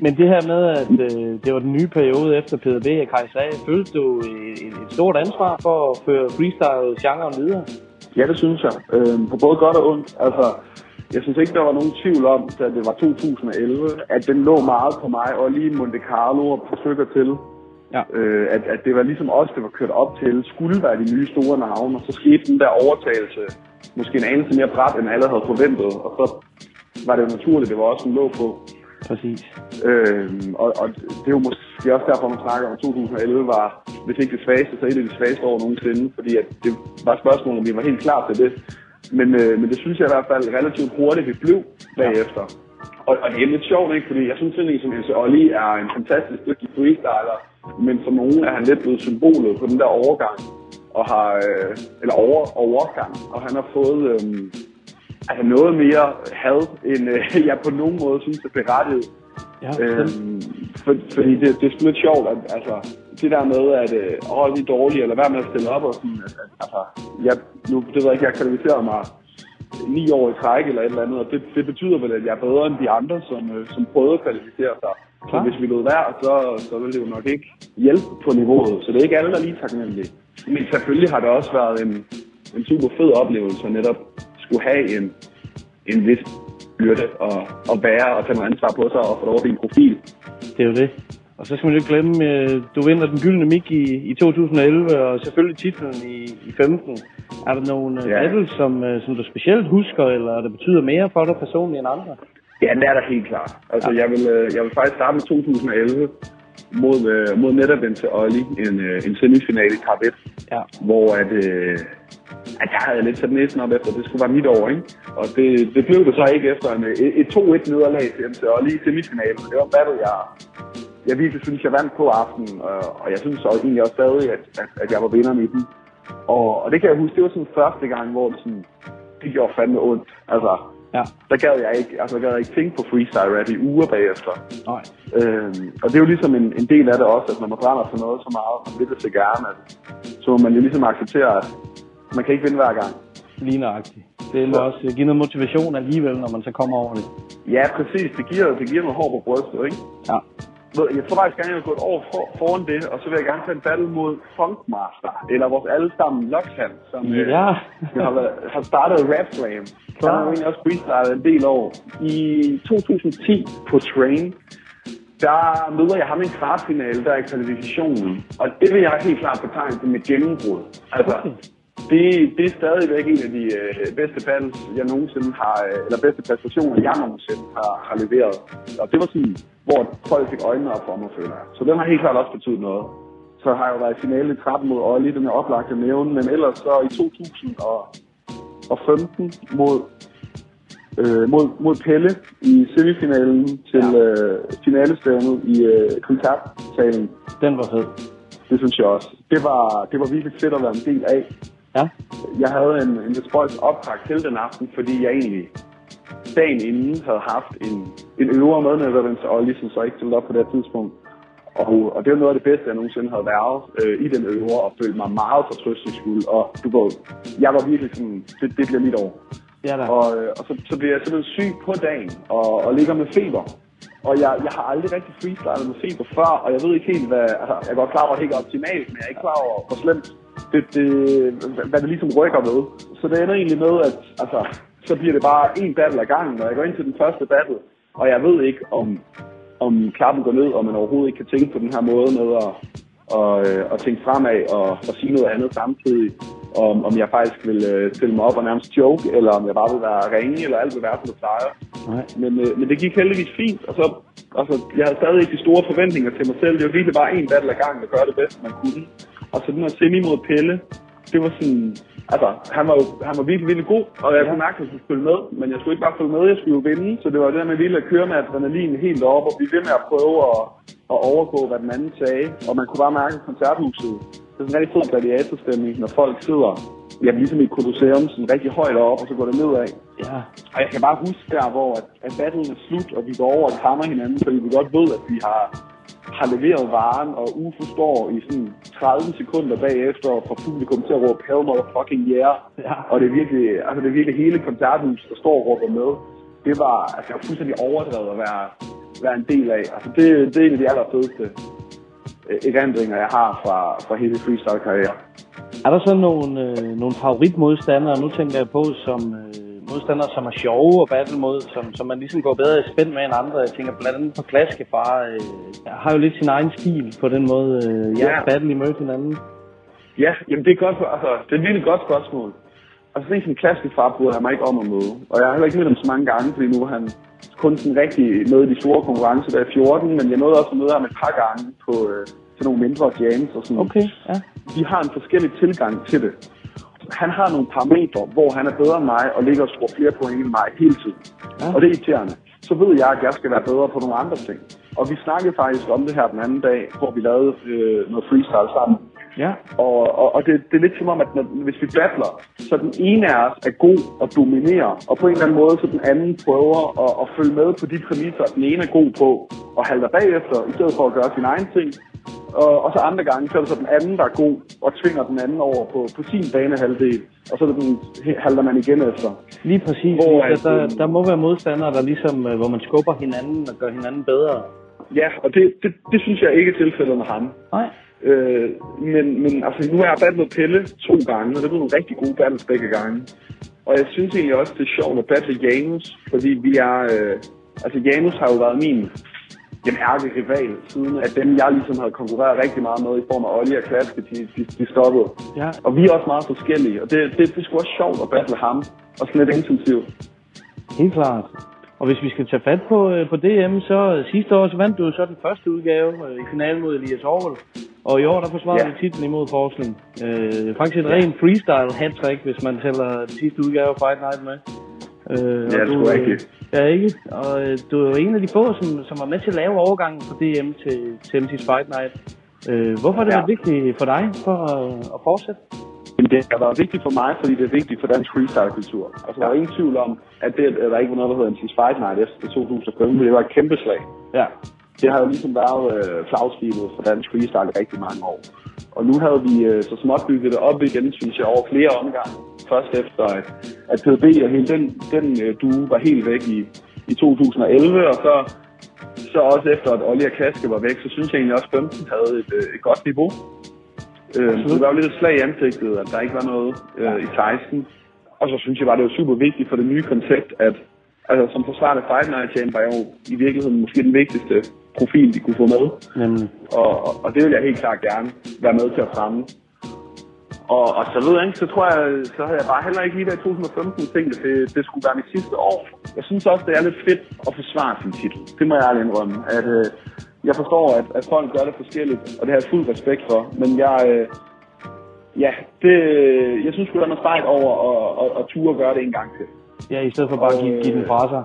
Speaker 17: Men det her med, at øh, det var den nye periode efter PDB og Kai Sag, følte du et, et, stort ansvar for at føre freestyle-genren videre?
Speaker 4: Ja, det synes jeg. Øh, på både godt og ondt. Altså, jeg synes ikke, der var nogen tvivl om, da det var 2011, at den lå meget på mig, og lige Monte Carlo og stykker til.
Speaker 17: Ja.
Speaker 4: Øh, at, at det var ligesom os, det var kørt op til, skulle være de nye store navne, og så skete den der overtagelse, måske en anelse mere bræt, end alle havde forventet, og så var det jo naturligt, det var også en lå på.
Speaker 17: Præcis.
Speaker 4: Øh, og, og det er jo måske også derfor, man snakker om, at 2011 var, hvis ikke det svageste, så et af de svageste år nogensinde, fordi at det var spørgsmål, om vi var helt klar til det. Men, øh, men det synes jeg i hvert fald relativt hurtigt, vi blev bagefter. Og, og det er lidt sjovt, ikke? Fordi jeg synes egentlig, som Else Olli er en fantastisk dygtig freestyler, men for nogen er han lidt blevet symbolet på den der overgang, og har, øh, eller over, overgang, og han har fået øh, altså noget mere had, end øh, jeg på nogen måde synes er berettiget.
Speaker 17: Ja,
Speaker 4: øhm, for, fordi det, det er sgu lidt sjovt, at altså, det der med, at øh, åh, de er dårlige, eller hvad med at stille op og sådan, at, at, altså, jeg, nu, det ved jeg ikke, jeg kvalificerer mig ni år i træk eller et eller andet, og det, det betyder vel, at jeg er bedre end de andre, som, øh, som prøvede at kvalificere sig. Så hvis vi lod være, så, så vil det jo nok ikke hjælpe på niveauet. Så det er ikke alle, der er lige taknemmelige. Men selvfølgelig har det også været en, en super fed oplevelse at netop skulle have en, en vis byrde at, at bære og tage noget ansvar på sig og få lov til en profil.
Speaker 17: Det er jo det. Og så skal man jo ikke glemme, øh, du vinder den gyldne mik i, i 2011, og selvfølgelig titlen i, i 15. Er der nogle
Speaker 4: Ja.
Speaker 17: ja. battles, som, øh, som du specielt husker, eller der betyder mere for dig personligt end andre?
Speaker 4: Ja, det er der helt klart. Altså, jeg, vil, øh, jeg vil faktisk starte med 2011 mod, øh, mod netop til Olli, en, øh, en semifinal i Cup 1,
Speaker 17: Ja.
Speaker 4: hvor at, øh, at jeg havde lidt sat næsen op efter, det skulle være mit år, ikke? Og det, det blev det så ikke efter en, et, et 2-1 nederlag til MC Olli i semifinalen. Det var en battle, jeg, jeg virkelig synes, jeg vandt på aftenen, og, og jeg synes også egentlig også stadig, at, at, at jeg var vinderen i den. Og, og det kan jeg huske, det var sådan første gang, hvor det sådan, det gjorde fandme ondt. Altså,
Speaker 17: Ja.
Speaker 4: der gad jeg ikke, altså, der gad jeg ikke tænke på freestyle rap i uger bagefter.
Speaker 17: Nej.
Speaker 4: Øhm, og det er jo ligesom en, en del af det også, at når man brænder for noget så meget, vil det så gerne, at, så må man jo ligesom acceptere, at man kan ikke vinde hver gang.
Speaker 17: Lige nøjagtigt. Det må også øh, give noget motivation alligevel, når man så kommer over det.
Speaker 4: Ja, præcis. Det giver, det giver noget hår på brystet, ikke?
Speaker 17: Ja.
Speaker 4: Jeg tror faktisk gerne, jeg vil gå et år for, foran det, og så vil jeg gerne tage en battle mod Funkmaster, eller vores allesammen Luxhan, som øh,
Speaker 17: Ja.
Speaker 4: har, været, har startet Rap Slam. Så har egentlig også freestylet en del år. I 2010 på Train, der møder jeg ham i en kvartfinale, der er i kvalifikationen. Og det vil jeg helt klart betegne som et gennembrud. Altså, det, det er stadigvæk en af de øh, bedste battles, jeg nogensinde har, øh, eller bedste præstationer, jeg nogensinde har, har leveret. Og det var sådan, hvor folk fik øjnene op for mig, føler. Så den har helt klart også betydet noget. Så har jeg jo været i finale i 13 mod Olli, den er oplagt at nævne, men ellers så i 2015 mod, øh, mod, mod Pelle i semifinalen til ja. øh, finalestævnet i øh, koncertsalen.
Speaker 17: Den var fed.
Speaker 4: Det synes jeg også. Det var, det var virkelig fedt at være en del af.
Speaker 17: Ja.
Speaker 4: Jeg havde en, en lidt spøjs optag til den aften, fordi jeg egentlig dagen inden havde haft en, en øver med Netherlands og ligesom så ikke stillede op på det tidspunkt. Og, og det var noget af det bedste, jeg nogensinde havde været øh, i den øver, og følte mig meget fortrøstningsfuld. Og du ved, jeg var virkelig sådan, det, det bliver mit år.
Speaker 17: Ja, da.
Speaker 4: Og, øh, og så, så bliver jeg simpelthen syg på dagen, og, og ligger med feber. Og jeg, jeg har aldrig rigtig freestylet med feber før, og jeg ved ikke helt, hvad... Altså, jeg er godt klar over, at det ikke er optimalt, men jeg er ikke klar over, hvor slemt det, det, hvad det ligesom rykker med. Så det ender egentlig med, at altså, så bliver det bare en battle ad gangen, og jeg går ind til den første battle, og jeg ved ikke, om, om klappen går ned, og man overhovedet ikke kan tænke på den her måde med at, og, øh, og tænke fremad og, og sige noget andet samtidig. Om, om jeg faktisk vil øh, stille mig op og nærmest joke, eller om jeg bare vil være ringe, eller alt vil være, som det plejer.
Speaker 17: Nej.
Speaker 4: Men, øh, men det gik heldigvis fint, og så, altså, jeg havde stadig ikke de store forventninger til mig selv. Det var virkelig bare en battle ad gangen, der gør det bedste, man kunne. Og så den her semi mod Pelle, det var sådan, altså, han var jo han var virkelig, virkelig god, og jeg kunne mærke, at jeg skulle følge med, men jeg skulle ikke bare følge med, jeg skulle jo vinde, så det var det der med virkelig at køre med adrenalin helt op, og blive ved med at prøve at, at overgå, hvad den anden sagde, og man kunne bare mærke i koncerthuset, det er sådan en rigtig fed gladiatorstemning, når folk sidder, jamen ligesom i et kolosseum, sådan rigtig højt op, og så går det nedad.
Speaker 17: Ja.
Speaker 4: Og jeg kan bare huske der, hvor at, at battlen er slut, og vi går over og krammer hinanden, fordi vi godt ved, at vi har, har leveret varen, og UFO står i sådan 30 sekunder bagefter og får publikum til at råbe hell motherfucking yeah.
Speaker 17: Ja.
Speaker 4: Og det er virkelig, altså det er virkelig hele koncerthuset, der står og råber med. Det var, altså jeg var fuldstændig overdrevet at være, være en del af. Altså det, det er en af de allerfedeste øh, erindringer, jeg har fra, fra hele freestyle-karriere.
Speaker 17: Er der så nogle, øh, nogle favoritmodstandere, nu tænker jeg på, som øh, modstandere, som er sjove at battle mod, som, som man ligesom går bedre i spænd med end andre? Jeg tænker blandt andet på Klaskefar, øh, har jo lidt sin egen stil på den måde, øh, jeg
Speaker 4: Ja.
Speaker 17: battle I mødte hinanden.
Speaker 4: Ja, jamen det er godt, altså, det er et virkelig godt spørgsmål. Altså sådan en som klassisk far bryder jeg mig ikke om at møde. Og jeg har heller ikke mødt ham så mange gange, fordi nu er han kun sådan rigtig med i de store konkurrencer, der er 14, men jeg nåede også at møde ham et par gange på øh, til nogle mindre jams og sådan.
Speaker 17: Okay, ja.
Speaker 4: Vi har en forskellig tilgang til det. Han har nogle parametre, hvor han er bedre end mig og ligger og scorer flere point end mig hele tiden. Ja. Og det er irriterende. Så ved jeg, at jeg skal være bedre på nogle andre ting. Og vi snakkede faktisk om det her den anden dag, hvor vi lavede øh, noget freestyle sammen.
Speaker 17: Ja.
Speaker 4: Og, og, og det, det er lidt som om, at når, hvis vi battler, så den ene af os er god og dominerer, og på en eller anden måde, så den anden prøver at, at følge med på de præmisser, den ene er god på, og halter bagefter, i stedet for at gøre sin egen ting. Og, og så andre gange, så er det så den anden, der er god, og tvinger den anden over på, på sin banehalvdel, og så er det den, halter man igen efter.
Speaker 17: Lige præcis.
Speaker 4: Hvor
Speaker 17: der,
Speaker 4: at,
Speaker 17: der,
Speaker 4: øh,
Speaker 17: der må være modstandere, der ligesom, øh, hvor man skubber hinanden og gør hinanden bedre.
Speaker 4: Ja, og det, det, det synes jeg ikke er tilfældet med ham.
Speaker 17: Nej.
Speaker 4: Øh, men, men altså, nu har jeg battlet Pelle to gange, og det blev nogle rigtig gode battles begge gange. Og jeg synes egentlig også, det er sjovt at battle Janus, fordi vi er... Øh, altså, Janus har jo været min jamen, ærke rival, siden at dem, jeg ligesom havde konkurreret rigtig meget med i form af Olli og Klaske, de, de, de stoppede.
Speaker 17: Ja.
Speaker 4: Og vi er også meget forskellige, og det, det, det sgu også sjovt at battle ham, og sådan lidt intensivt.
Speaker 17: Helt klart. Og hvis vi skal tage fat på, øh, på DM, så sidste år så vandt du så den første udgave øh, i finalen mod Elias Aarhus. Og i år der forsvarede
Speaker 4: Ja.
Speaker 17: du titlen imod Forskning. Øh, faktisk et rent freestyle hat hvis man tæller den sidste udgave af Fight Night med. Øh,
Speaker 4: Ja, det er sgu rigtigt.
Speaker 17: Ja, ikke? Og øh, du er jo en af de få, som, som var med til at lave overgangen fra DM til, til MC's Fight Night. Øh, hvorfor har det
Speaker 4: Ja.
Speaker 17: vigtigt for dig for at, at fortsætte?
Speaker 4: Det har været vigtigt for mig, fordi det er vigtigt for dansk freestyle-kultur. Altså, der er ingen tvivl om, at, det, at der ikke var noget, der hedder MC's Fight Night efter 2015, det var et kæmpe slag.
Speaker 17: Ja.
Speaker 4: Det har jo ligesom været øh, flagskibet for dansk freestyle i rigtig mange år. Og nu havde vi øh, så småt bygget det op igen, synes jeg, over flere omgange. Først efter, at, at PDB og hele den, den øh, due var helt væk i, i 2011, og så så også efter, at Olli og Kaske var væk, så synes jeg egentlig også, at 15 havde et, øh, et godt niveau. Øh, så det var jo lidt et slag i ansigtet, at der ikke var noget øh, i 16. Og så synes jeg bare, det var super vigtigt for det nye koncept, at altså, som forsvarende Fight Night Champ var jo i virkeligheden måske den vigtigste profil, de kunne få med.
Speaker 17: Nemlig.
Speaker 4: Og, og, og det vil jeg helt klart gerne være med til at fremme. Og, og så ved jeg ikke, så tror jeg, så havde jeg bare heller ikke lige der i 2015 tænkt, at det, det skulle være mit sidste år. Jeg synes også, det er lidt fedt at forsvare sin titel. Det må jeg ærligt indrømme. At, øh, jeg forstår, at, at folk gør det forskelligt, og det har jeg fuld respekt for. Men jeg, øh, ja, det, jeg synes sgu, der er noget over at, at, at ture gøre det en gang til.
Speaker 17: Ja, i stedet for bare at give, give den fra sig.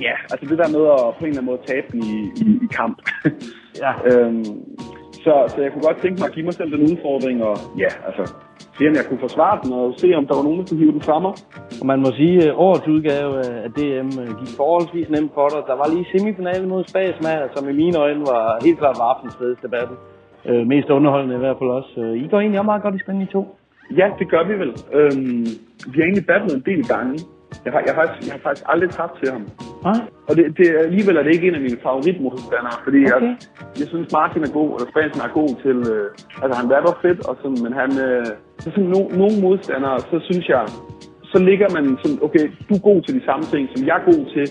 Speaker 4: Ja, altså det der med at på en eller anden måde tabe den i, i, i kamp.
Speaker 17: ja.
Speaker 4: øhm, så, så jeg kunne godt tænke mig at give mig selv den udfordring, og ja, altså, se om jeg kunne forsvare den, og se om der var nogen, der kunne hive den fra mig.
Speaker 17: Og man må sige, at årets udgave af DM øh, gik forholdsvis nemt for dig. Der var lige semifinalen mod Spasmær, som i mine øjne var helt klart var aftens fedeste battle. Øh, mest underholdende i hvert fald også. Øh, I går egentlig meget godt i spændende i to.
Speaker 4: Ja, det gør vi vel. Øhm, vi har egentlig battlet en del gange. Jeg har, jeg, har faktisk, jeg har faktisk aldrig tabt til ham.
Speaker 17: Ah.
Speaker 4: Og det, det, alligevel er det ikke en af mine favoritmodstandere, fordi
Speaker 17: okay.
Speaker 4: jeg, jeg synes Martin er god, eller Spanien er god til, øh, altså han rapper fedt, og sådan, men han, øh, så sådan no, nogle modstandere, så synes jeg, så ligger man sådan, okay, du er god til de samme ting, som jeg er god til.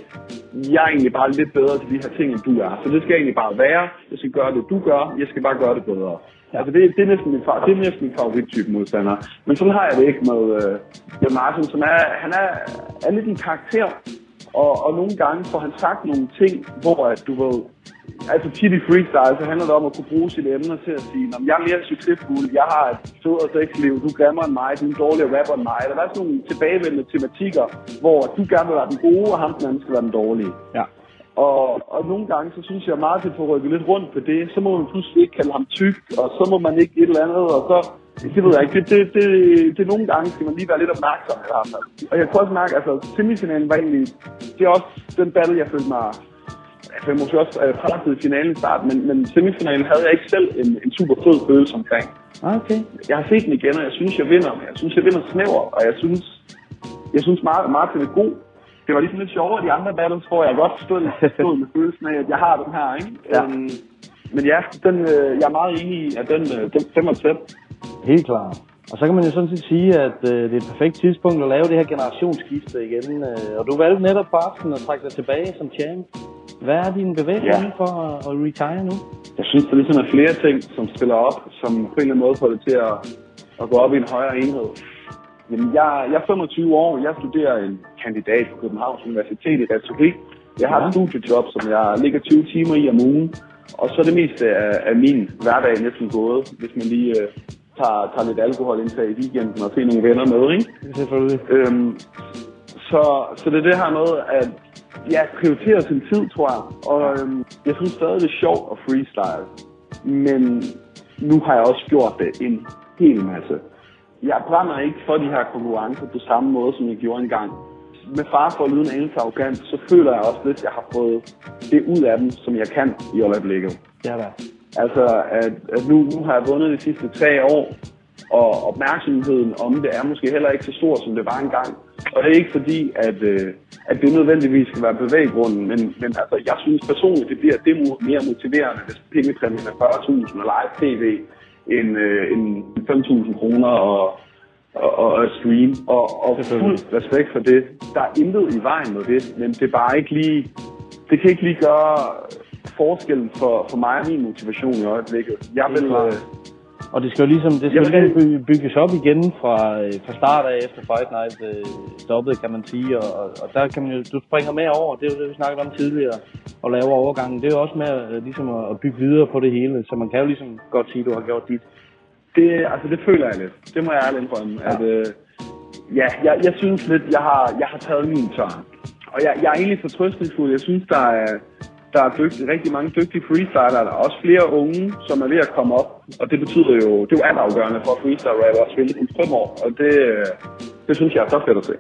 Speaker 4: Jeg er egentlig bare lidt bedre til de her ting, end du er. Så det skal egentlig bare være. Jeg skal gøre det, du gør. Jeg skal bare gøre det bedre. Ja. Altså, det, det, er næsten min, det er næsten min favorittype modstander. Men sådan har jeg det ikke med, øh, med Martin, som er, han er, er lidt en karakter. Og, og nogle gange får han sagt nogle ting, hvor at du ved, altså tit i freestyle, så handler det om at kunne bruge sine emner til at sige, "Nå, jeg er mere succesfuld, jeg har et federe sexliv, du er grimmere end mig, du er en dårligere rapper end mig. Eller der er sådan nogle tilbagevendende tematikker, hvor du gerne vil være den gode, og ham den anden skal være den dårlige.
Speaker 17: Ja.
Speaker 4: Og, og nogle gange, så synes jeg, at Martin får rykket lidt rundt på det. Så må man pludselig ikke kalde ham tyk, og så må man ikke et eller andet, og så... Det ved jeg ikke. Det, det, det, det, nogle gange skal man lige være lidt opmærksom hvert fald. Og jeg kunne også mærke, altså semifinalen var egentlig... Det er også den battle, jeg følte mig... Jeg følte måske også øh, presset i finalen i starten, men, men semifinalen havde jeg ikke selv en, en super fed følelse omkring.
Speaker 17: Ah, okay.
Speaker 4: Jeg har set den igen, og jeg synes, jeg vinder, men jeg synes, jeg vinder snæver, og jeg synes, jeg synes Mar- Martin er god. Det var ligesom lidt sjovere de andre battles, hvor jeg godt stod, stod med følelsen af, at jeg har den her, ikke?
Speaker 17: Ja.
Speaker 4: Øhm, men ja, den, øh, jeg er meget enig i, at den, øh, den, den var tæt.
Speaker 17: Helt klart. Og så kan man jo sådan set sige, at øh, det er et perfekt tidspunkt at lave det her generationsskifte igen. Øh, og du valgte netop på aftenen at trække dig tilbage som champ. Hvad er din bevægelse
Speaker 4: Ja.
Speaker 17: for at, at retire nu?
Speaker 4: Jeg synes, der ligesom er flere ting, som spiller op, som på en eller anden måde får det til at, at gå op i en højere enhed. Jamen, jeg, jeg er 25 år, jeg studerer en kandidat på Københavns Universitet i retorik. Jeg har et studiejob, som jeg ligger 20 timer i om ugen. Og så er det meste af, af min hverdag næsten gået, hvis man lige øh, tager, tager lidt alkoholindtag i weekenden og ser nogle venner med, ikke?
Speaker 17: Selvfølgelig.
Speaker 4: Øhm, så, så det er det her med, at jeg prioriterer sin tid, tror jeg. Og øhm, jeg synes stadig, det er sjovt at freestyle. Men nu har jeg også gjort det en hel masse. Jeg brænder ikke for de her konkurrencer på samme måde, som jeg gjorde engang. Med far for at lyde en anelse arrogant, så føler jeg også lidt, at jeg har fået det ud af dem, som jeg kan i øjeblikket.
Speaker 17: Ja, da.
Speaker 4: Altså, at, at nu, nu har jeg vundet de sidste tre år, og opmærksomheden om det er måske heller ikke så stor, som det var engang. Og det er ikke fordi, at, øh, at det nødvendigvis skal være bevæggrunden, men, men altså, jeg synes personligt, det bliver det mere motiverende, hvis pengepræmien er 40.000 og live tv, end, øh, end 5.000 kroner og, og, og, og stream. Og, og fuld respekt for det. Der er intet i vejen med det, men det er bare ikke lige... Det kan ikke lige gøre forskellen for, for mig og min motivation i øjeblikket. Jeg vil... Øh,
Speaker 17: Og det skal jo ligesom, det skal jo
Speaker 4: Jamen,
Speaker 17: ligesom by- bygges op igen fra, øh, fra start af efter Fight Night øh, stoppede, kan man sige. Og, og, og der kan man jo, du springer med over, det er jo det, vi snakkede om tidligere, og laver overgangen. Det er jo også med øh, ligesom at, at bygge videre på det hele, så man kan jo ligesom godt sige, at du har gjort dit.
Speaker 4: Det, altså, det føler jeg lidt. Det må jeg ærligt indrømme. Ja. At, øh, ja, jeg, jeg synes lidt, jeg har, jeg har taget min tørn. Og jeg, jeg er egentlig fortrøstningsfuld. Jeg synes, der er, der er dygtige, rigtig mange dygtige freestylere. Der er også flere unge, som er ved at komme op. Og det betyder jo, det er jo altafgørende for freestyle rapper at spille i fem år. Og det, øh, det synes jeg er så fedt at se.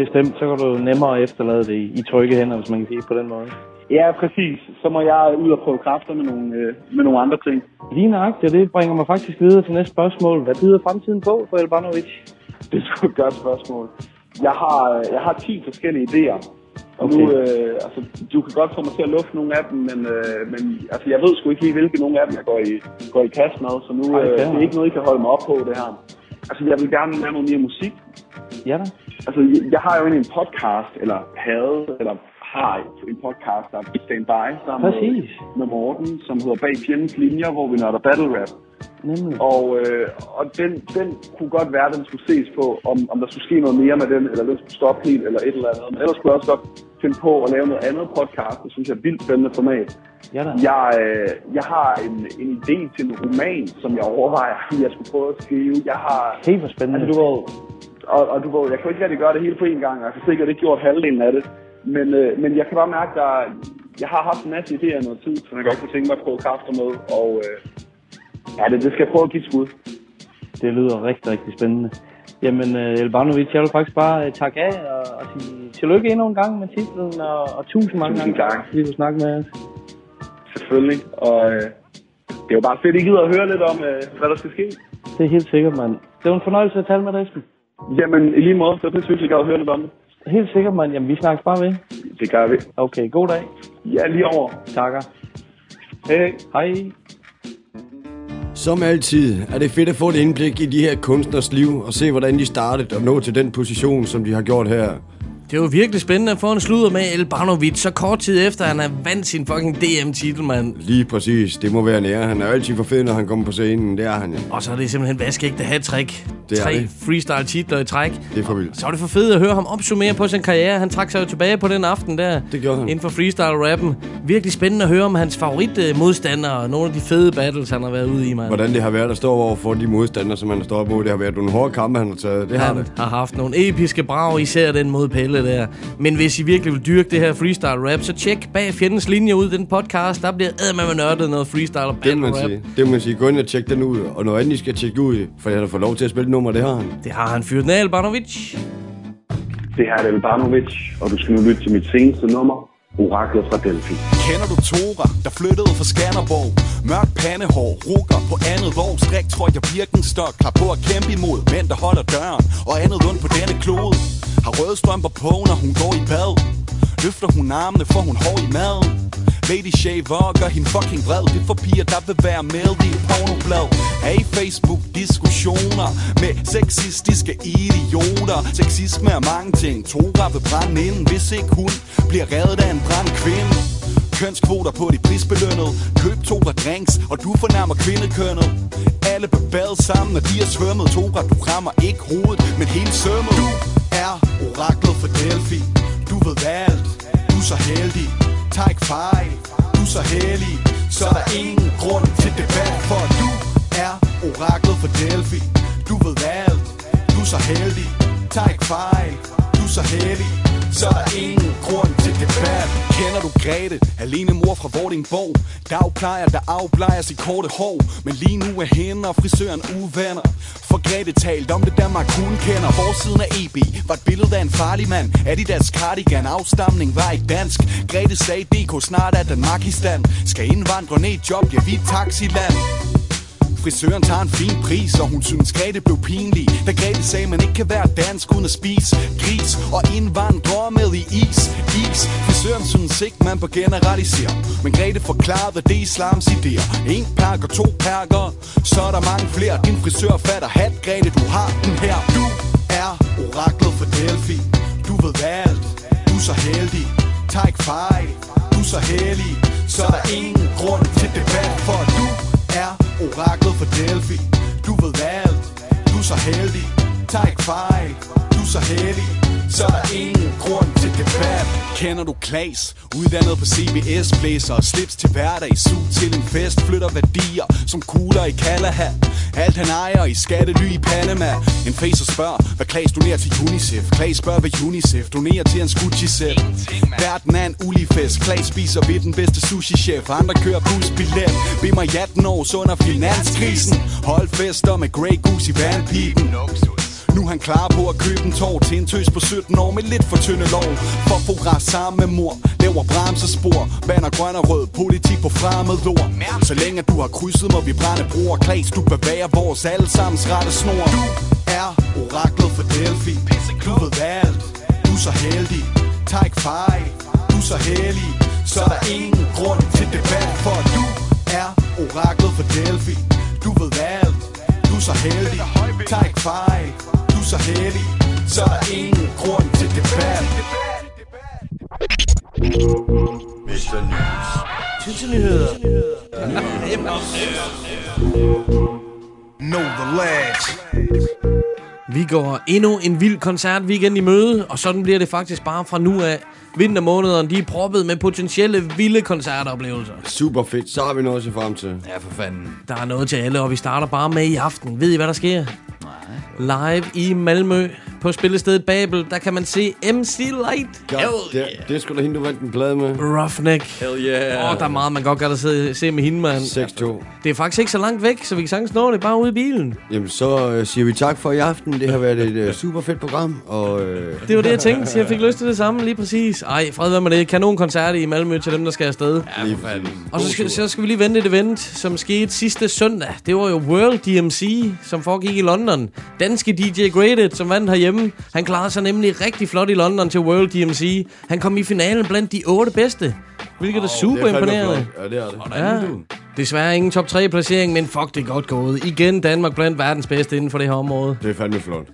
Speaker 17: Bestemt, så kan du nemmere efterlade det i, trygge hænder, hvis man kan sige på den måde.
Speaker 4: Ja, præcis. Så må jeg ud og prøve kræfter med nogle, øh, med nogle andre ting.
Speaker 17: Lige nøjagtigt, og det bringer mig faktisk videre til næste spørgsmål. Hvad byder fremtiden på for Elbanovic?
Speaker 4: Det er sgu et godt spørgsmål. Jeg har, øh, jeg har 10 forskellige idéer. Okay. Nu, øh, altså, du kan godt få mig til at lufte nogle af dem, men, øh, men altså, jeg ved sgu ikke lige, hvilke nogle af dem, jeg går i, går i kast med, så nu
Speaker 17: Ej,
Speaker 4: øh, det er ikke noget, I kan holde mig op på, det her. Altså, jeg vil gerne lave noget mere musik.
Speaker 17: Ja da.
Speaker 4: Altså, jeg, jeg har jo egentlig en podcast, eller havde, eller har en podcast, der er på standby sammen
Speaker 17: Præcis.
Speaker 4: med, med Morten, som hedder Bag Fjendens Linjer, hvor vi nørder battle rap.
Speaker 17: Nemlig.
Speaker 4: Og, øh, og den, den kunne godt være, at den skulle ses på, om, om der skulle ske noget mere med den, eller den skulle stoppe helt, eller et eller andet. Men ellers skulle jeg også godt finde på at lave noget andet podcast. Det synes jeg er et vildt spændende format.
Speaker 17: Ja da.
Speaker 4: Jeg, øh, jeg har en, en idé til en roman, som jeg overvejer, at jeg skulle prøve at skrive. Jeg har...
Speaker 17: Helt for spændende.
Speaker 4: Altså, du ved, og, og du ved, jeg kan jo ikke rigtig gøre det hele på en gang, og jeg har sikkert ikke gjort halvdelen af det. Men, øh, men jeg kan bare mærke, at jeg har haft en masse idéer i noget tid, som jeg godt kunne tænke mig at prøve kræfter med. Og øh, ja, det, det skal jeg prøve at give skud.
Speaker 17: Det lyder rigtig, rigtig spændende. Jamen, uh, Elbanovic, jeg vil faktisk bare uh, takke af og, og sige tillykke endnu en gang med titlen, og, og tusind mange
Speaker 4: Tusind
Speaker 17: gange
Speaker 4: tak.
Speaker 17: fordi du snakke med os.
Speaker 4: Selvfølgelig. Og øh, det er jo bare fedt, at I gider at høre lidt om, øh, hvad der skal ske.
Speaker 17: Det er helt sikkert, mand. Det var en fornøjelse at tale med dig, Esben.
Speaker 4: Jamen, i lige måde, så det synes jeg, at høre lidt om det.
Speaker 17: Helt sikkert, mand. Jamen, vi snakkes bare ved.
Speaker 4: Det gør vi.
Speaker 17: Okay, god dag.
Speaker 4: Ja, lige over.
Speaker 17: Takker.
Speaker 4: Hej.
Speaker 17: Hej.
Speaker 2: Som altid er det fedt at få et indblik i de her kunstners liv og se, hvordan de startede og nå til den position, som de har gjort her.
Speaker 3: Det var virkelig spændende at få en sludder med Elbanovic så kort tid efter, han har vandt sin fucking DM-titel, mand.
Speaker 2: Lige præcis. Det må være nære. Han er altid for fed, når han kommer på scenen. Det er han jo.
Speaker 3: Og så er det simpelthen vaskeægte hat-trick.
Speaker 2: Det er
Speaker 3: Tre
Speaker 2: det.
Speaker 3: freestyle-titler i træk.
Speaker 2: Det er for vildt.
Speaker 3: Så var det for fedt at høre ham opsummere på sin karriere. Han trak sig jo tilbage på den aften der.
Speaker 2: Det gjorde han.
Speaker 3: Inden for freestyle-rappen. Virkelig spændende at høre om hans favoritmodstandere og nogle af de fede battles, han har været ude i, mand.
Speaker 2: Hvordan det har været at stå over for de modstandere, som han har stået mod. Det har været nogle hårde kampe, han har taget. Det har
Speaker 3: han
Speaker 2: det.
Speaker 3: har haft nogle episke brag, især den mod Pelle der. Men hvis I virkelig vil dyrke det her freestyle rap, så tjek bag fjendens linje ud den podcast. Der bliver med nørdet noget freestyle og
Speaker 2: Det man
Speaker 3: rap.
Speaker 2: sige. Det må man sige. Gå ind og tjek den ud. Og noget andet, I skal tjekke ud, for han har fået lov til at spille nummer, det har han.
Speaker 3: Det har han fyret af, Albanovic.
Speaker 4: Det her er Elbanovic, og du skal nu lytte til mit seneste nummer, Oraklet fra Delphi.
Speaker 6: Kender du Tora, der flyttede fra Skanderborg? Mørk pandehår, rukker på andet vår Strik tror jeg Birkenstock, klar på at kæmpe imod Mænd der holder døren, og andet rundt på denne klode Har røde strømper på, når hun går i bad Løfter hun armene, for hun hår i maden Lady shaver gør hende fucking vred. Det for piger, der vil være med i et pornoblad. Er i Facebook-diskussioner Med sexistiske idioter. Sexisme er mange ting. Tora vil brænde inden, hvis ikke hun Bliver reddet af en brand kvinde. Kønskvoter på de prisbelønnede. Køb to drinks, og du fornærmer kvindekønnet. Alle bebadet sammen, når de har svømmet. Tora, du rammer ikke hovedet, men hele sømmet. Du er oraklet for Delphi. Du ved alt, du er så heldig tager ikke fejl, du er så heldig Så er der ingen grund til debat For du er oraklet for Delphi. Du ved alt, du er så heldig. Tag ikke fejl, du er så heldig så er der ingen grund til debat. Kender du Grete, alene mor fra Vordingborg. Dagplejer, der afplejer sit korte hår. Men lige nu er hende og frisøren uvenner. For Grete talte om det Danmark kun kender. Forsiden af EB var et billede af en farlig mand. Adidas cardigan, afstamning var ikke dansk. Grete sagde DK snart er Danmark i stand. Skal indvandre ned i job, ja vi taxiland. Frisøren tager en fin pris, og hun synes Grete blev pinlig. Da Grete sagde, man ikke kan være dansk uden at spise gris Og indvandre med i is, is. Frisøren synes ikke, man bør generalisere. Men Grete forklarede, hvad det er islams idéer En perker, to perker, så er der mange flere. Din frisør fatter hat, Grete, du har den her. Du er oraklet for Delphi. Du ved alt, du er så heldig. Tag ikke fejl, du er så heldig Så er der ingen grund til debat For du er oraklet for Delphi. Du ved alt, du er så heldig. Tag ikke fejl, du er så heldig. Så er der ingen grund til debat. Kender du Klaas? Uddannet på CBS Blæser og slips til hverdag Sug til en fest Flytter værdier som kugler i Kalaha. Alt han ejer i skattely i Panama. En facer spørger, hvad Klaas donerer til UNICEF. Klaas spørger, hvad UNICEF donerer til hans Gucci-sæt. Verden er en ulig fest Klaas spiser ved den bedste sushi-chef. Andre kører busbillet. Mig 18 år under finanskrisen. Hold fester med Grey Goose i vandpipen nu er han klar på at købe en tår til en tøs på 17 år med lidt for tynde lov For at få ras sammen med mor, laver bremsespor. Banner grøn og rød, politik på fremmed lort. Så længe du har krydset, må vi brænde broer. Klaas, du bevæger vores allesammens rette snor. Du er oraklet for Delphi. Du ved alt, du er så heldig.
Speaker 9: Tag ikke fejl, du er så heldig Så er der ingen grund til debat For du er oraklet for Delphi. Du ved alt, du er så heldig. Tag ikke fejl, du så heldig Så er der ingen grund til debat
Speaker 2: Mr. News.
Speaker 3: Tynsenyheder.
Speaker 9: Know the lads.
Speaker 3: Vi går endnu en vild koncertweekend i møde, og sådan bliver det faktisk bare fra nu af. Vintermånederne, de er proppet med potentielle vilde koncertoplevelser.
Speaker 2: Super fedt. Så har vi noget at se frem til.
Speaker 1: Ja, for fanden.
Speaker 3: Der er noget til alle, og vi starter bare med i aften. Ved I, hvad der sker? Nej. Live i Malmø på spillestedet Babel, der kan man se MC Light.
Speaker 2: God, det, det er sgu da hende, du vandt en plade med.
Speaker 3: Roughneck.
Speaker 1: Hell yeah.
Speaker 3: Åh, oh, der er meget, man godt kan se, se med hende, mand.
Speaker 2: 6-2.
Speaker 3: Det er faktisk ikke så langt væk, så vi kan sagtens nå det bare ude i bilen.
Speaker 2: Jamen, så øh, siger vi tak for i aften. Det har været et øh, super fedt program. Og, øh,
Speaker 3: Det var det, jeg tænkte. Så jeg fik lyst til det samme lige præcis. Ej, fred være med det. Kanon koncert i Malmø til dem, der skal afsted.
Speaker 1: Ja, for fanden.
Speaker 3: Og så skal, så skal vi lige vente et event, som skete sidste søndag. Det var jo World DMC, som foregik i London. Danske DJ Graded, som vandt herhjemme. Han klarede sig nemlig rigtig flot i London til World DMC. Han kom i finalen blandt de otte bedste. Hvilket er super
Speaker 2: det er
Speaker 3: imponerende.
Speaker 2: Ja, det er det.
Speaker 3: Ja. Desværre ingen top 3 placering, men fuck, det er godt gået. Igen Danmark blandt verdens bedste inden for det her område.
Speaker 2: Det er fandme flot.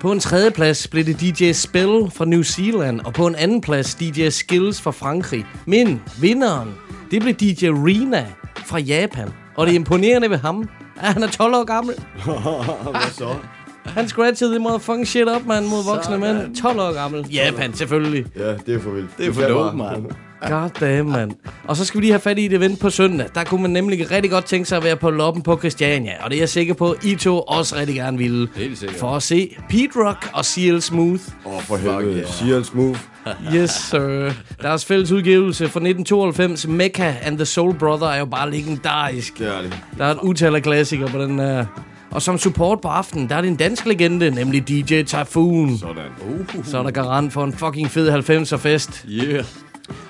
Speaker 3: På en tredje plads blev det DJ Spell fra New Zealand, og på en anden plads DJ Skills fra Frankrig. Men vinderen, det blev DJ Rina fra Japan. Og det imponerende ved ham, han er 12 år gammel.
Speaker 2: Hvad så?
Speaker 3: Han scratchede the motherfucking shit up, man, mod voksne mænd. 12 år gammel. Japan, selvfølgelig.
Speaker 2: Ja, det er for vildt.
Speaker 1: Det er for dope, mand.
Speaker 3: God damn, man. Og så skal vi lige have fat i et event på søndag. Der kunne man nemlig rigtig godt tænke sig at være på loppen på Christiania. Og det er jeg sikker på, I to også rigtig gerne ville.
Speaker 1: Helt sikkert.
Speaker 3: For at se Pete Rock og CL Smooth.
Speaker 2: Åh, oh, for helvede. Yeah. Seal Smooth.
Speaker 3: Yes, sir. Deres fælles udgivelse fra 1992, Mecca and the Soul Brother, er jo bare legendarisk.
Speaker 2: Det er det.
Speaker 3: Der er et utal af klassikere på den her. Og som support på aftenen, der er det en dansk legende, nemlig DJ Typhoon.
Speaker 2: Sådan.
Speaker 3: Uh. Så er der garant for en fucking fed 90'er fest.
Speaker 1: Yeah.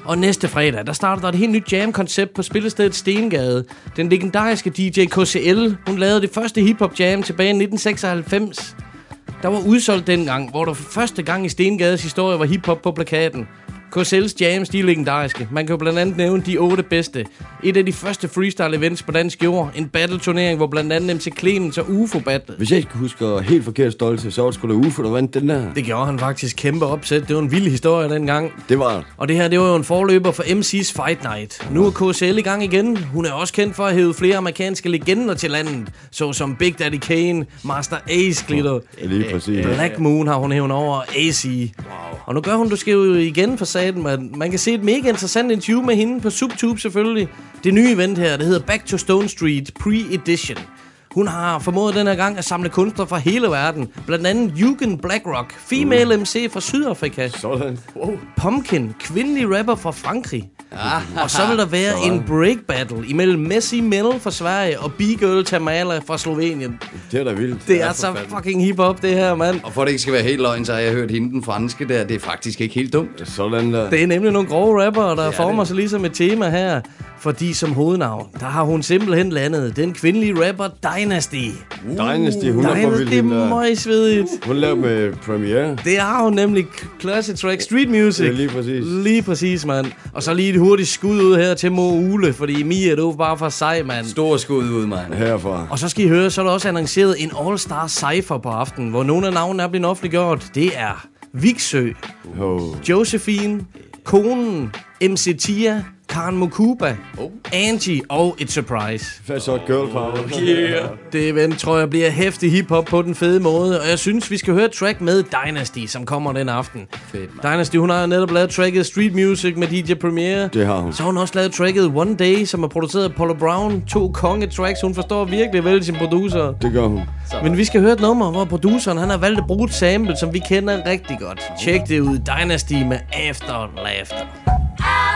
Speaker 3: Og næste fredag, der starter der et helt nyt jam-koncept på spillestedet Stengade. Den legendariske DJ KCL, hun lavede det første hip-hop jam tilbage i 1996. Der var udsolgt dengang, hvor der for første gang i Stengades historie var hiphop på plakaten. KCL's jams, de er legendariske. Man kan jo blandt andet nævne de otte bedste. Et af de første freestyle events på dansk jord. En battle-turnering, hvor blandt andet MC Clemens og UFO battle.
Speaker 2: Hvis jeg ikke husker helt forkert stolte, så var det sgu da UFO, der vandt den der.
Speaker 3: Det gjorde han faktisk kæmpe opsæt. Det var en vild historie dengang.
Speaker 2: Det var det.
Speaker 3: Og det her, det var jo en forløber for MC's Fight Night. Nu er KCL i gang igen. Hun er også kendt for at hæve flere amerikanske legender til landet. Såsom Big Daddy Kane, Master Ace Glitter.
Speaker 2: Ja, lige præcis.
Speaker 3: Black Moon har hun hævet over, AC. Wow. Og nu gør hun, du skal jo igen for saten, man. Man kan se et mega interessant interview med hende på SubTube selvfølgelig. Det nye event her, det hedder Back to Stone Street Pre-Edition. Hun har formået den her gang at samle kunstnere fra hele verden. Blandt andet Jugend Blackrock, female MC fra Sydafrika.
Speaker 2: Sådan.
Speaker 3: Wow. Pumpkin, kvindelig rapper fra Frankrig.
Speaker 1: Ah,
Speaker 3: Og så vil der være
Speaker 2: Sådan.
Speaker 3: en break battle imellem Messi Mel fra Sverige og B-Girl Tamala fra Slovenien.
Speaker 2: Det er da vildt.
Speaker 3: Det er så fucking hip-hop, det her, mand.
Speaker 1: Og for at det ikke skal være helt løgn, så har jeg hørt hende den franske der. Det er faktisk ikke helt dumt.
Speaker 2: Sådan der.
Speaker 3: Det er nemlig nogle grove rapper, der
Speaker 1: er
Speaker 3: former
Speaker 1: det.
Speaker 3: sig ligesom et tema her. Fordi som hovednavn, der har hun simpelthen landet den kvindelige rapper Dynasty.
Speaker 2: Dynasty, hun er for.
Speaker 3: Dynasty
Speaker 2: hende der.
Speaker 3: møgsvedigt.
Speaker 2: Hun lavede med Premiere.
Speaker 3: Det har hun nemlig Classic Track Street Music.
Speaker 2: Ja, lige præcis.
Speaker 3: Lige præcis, mand. Og så lige et hurtigt skud ud her til Mo Ule, fordi Mia, du er bare for sej, mand.
Speaker 1: Stor skud ud, mand.
Speaker 2: Herfra.
Speaker 3: Og så skal I høre, så er der også annonceret en All-Star Cypher på aftenen, hvor nogle af navnene er blevet offentliggjort. Det er Viksø,
Speaker 2: Oh.
Speaker 3: Josephine, Konen, MC Tia, Karen Mokuba,
Speaker 1: Oh.
Speaker 3: Angie og et surprise.
Speaker 2: Hvad så, girl power?
Speaker 3: Yeah. Det event tror jeg bliver hæftig hiphop på den fede måde, og jeg synes, vi skal høre et track med Dynasty, som kommer den aften.
Speaker 1: Fedt.
Speaker 3: Dynasty, hun har jo netop lavet tracket Street Music med DJ Premier.
Speaker 2: Det har hun.
Speaker 3: Så har hun også lavet tracket One Day, som er produceret af Paula Brown. To konge-tracks, hun forstår virkelig vel sin producer.
Speaker 2: Det gør hun.
Speaker 3: Men vi skal høre et nummer, hvor produceren han har valgt at bruge et sample, som vi kender rigtig godt. Tjek det ud. Dynasty med After Laughter.
Speaker 18: First,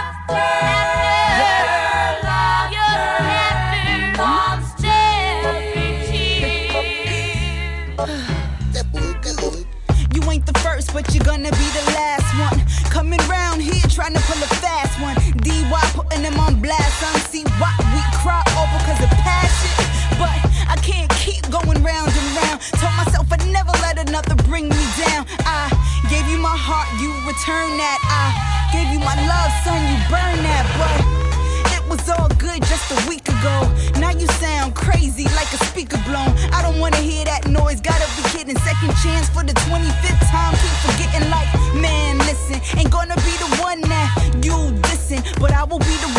Speaker 18: but you're gonna be the last one. Coming round here trying to pull a fast one. DY putting them on blast. Some see why we cry over cause of passion. But I can't keep going round and round. Told myself I'd never let another bring me down. I you my heart, you return that. I gave you my love, son, you burn that, but it was all good just a week ago. Now you sound crazy like a speaker blown. I don't wanna hear that noise, gotta be kidding. Second chance for the 25th time, keep forgetting like, man, listen, ain't gonna be the one that you listen, but I will be the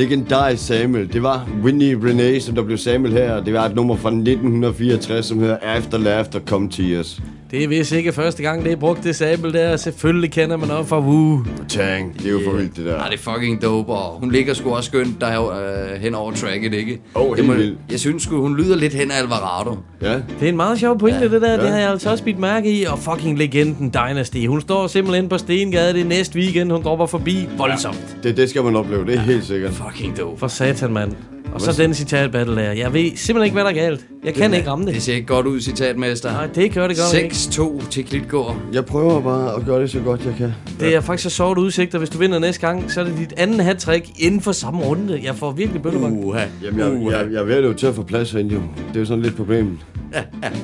Speaker 2: Legendarisk Samuel. Det var Winnie Renee, som der blev Samuel her. Det var et nummer fra 1964, som hedder After Laughter Come Tears.
Speaker 3: Det er vist ikke første gang, det er brugt det sabel der. Selvfølgelig kender man op fra Woo.
Speaker 2: Tang, det er jo for vildt det der.
Speaker 1: Ja, det er fucking dope, og hun ligger sgu også skønt der øh, hen over tracket, ikke?
Speaker 2: Åh,
Speaker 1: Det
Speaker 2: helt
Speaker 1: må-
Speaker 2: vildt.
Speaker 1: Jeg synes sgu, hun lyder lidt hen af Alvarado.
Speaker 2: Ja.
Speaker 3: Det er en meget sjov pointe, ja, det der. Ja.
Speaker 2: ja.
Speaker 3: Det har jeg altså også bidt mærke i. Og fucking legenden Dynasty. Hun står simpelthen på Stengade det er næste weekend. Hun dropper forbi. Voldsomt.
Speaker 2: Det, det skal man opleve, det er helt sikkert.
Speaker 1: Fucking dope.
Speaker 3: For satan, mand. Og så den citat battle der. Jeg ved simpelthen ikke, hvad der er galt. Jeg kan ikke ramme
Speaker 1: Det
Speaker 3: det.
Speaker 1: ser ikke godt ud, citatmester.
Speaker 3: Nej, det gør det godt ikke.
Speaker 1: 6-2 til Klitgaard.
Speaker 2: Jeg prøver bare at gøre det så godt, jeg kan.
Speaker 3: Det er faktisk så sort udsigter. Hvis du vinder næste gang, så er det dit anden hat-trick inden for samme runde. Jeg får virkelig bøllebank.
Speaker 1: Uha.
Speaker 2: Jamen, jeg,
Speaker 1: Uha.
Speaker 2: jeg, jeg er ved at til at få plads herinde, jo. Det er jo sådan lidt problemet.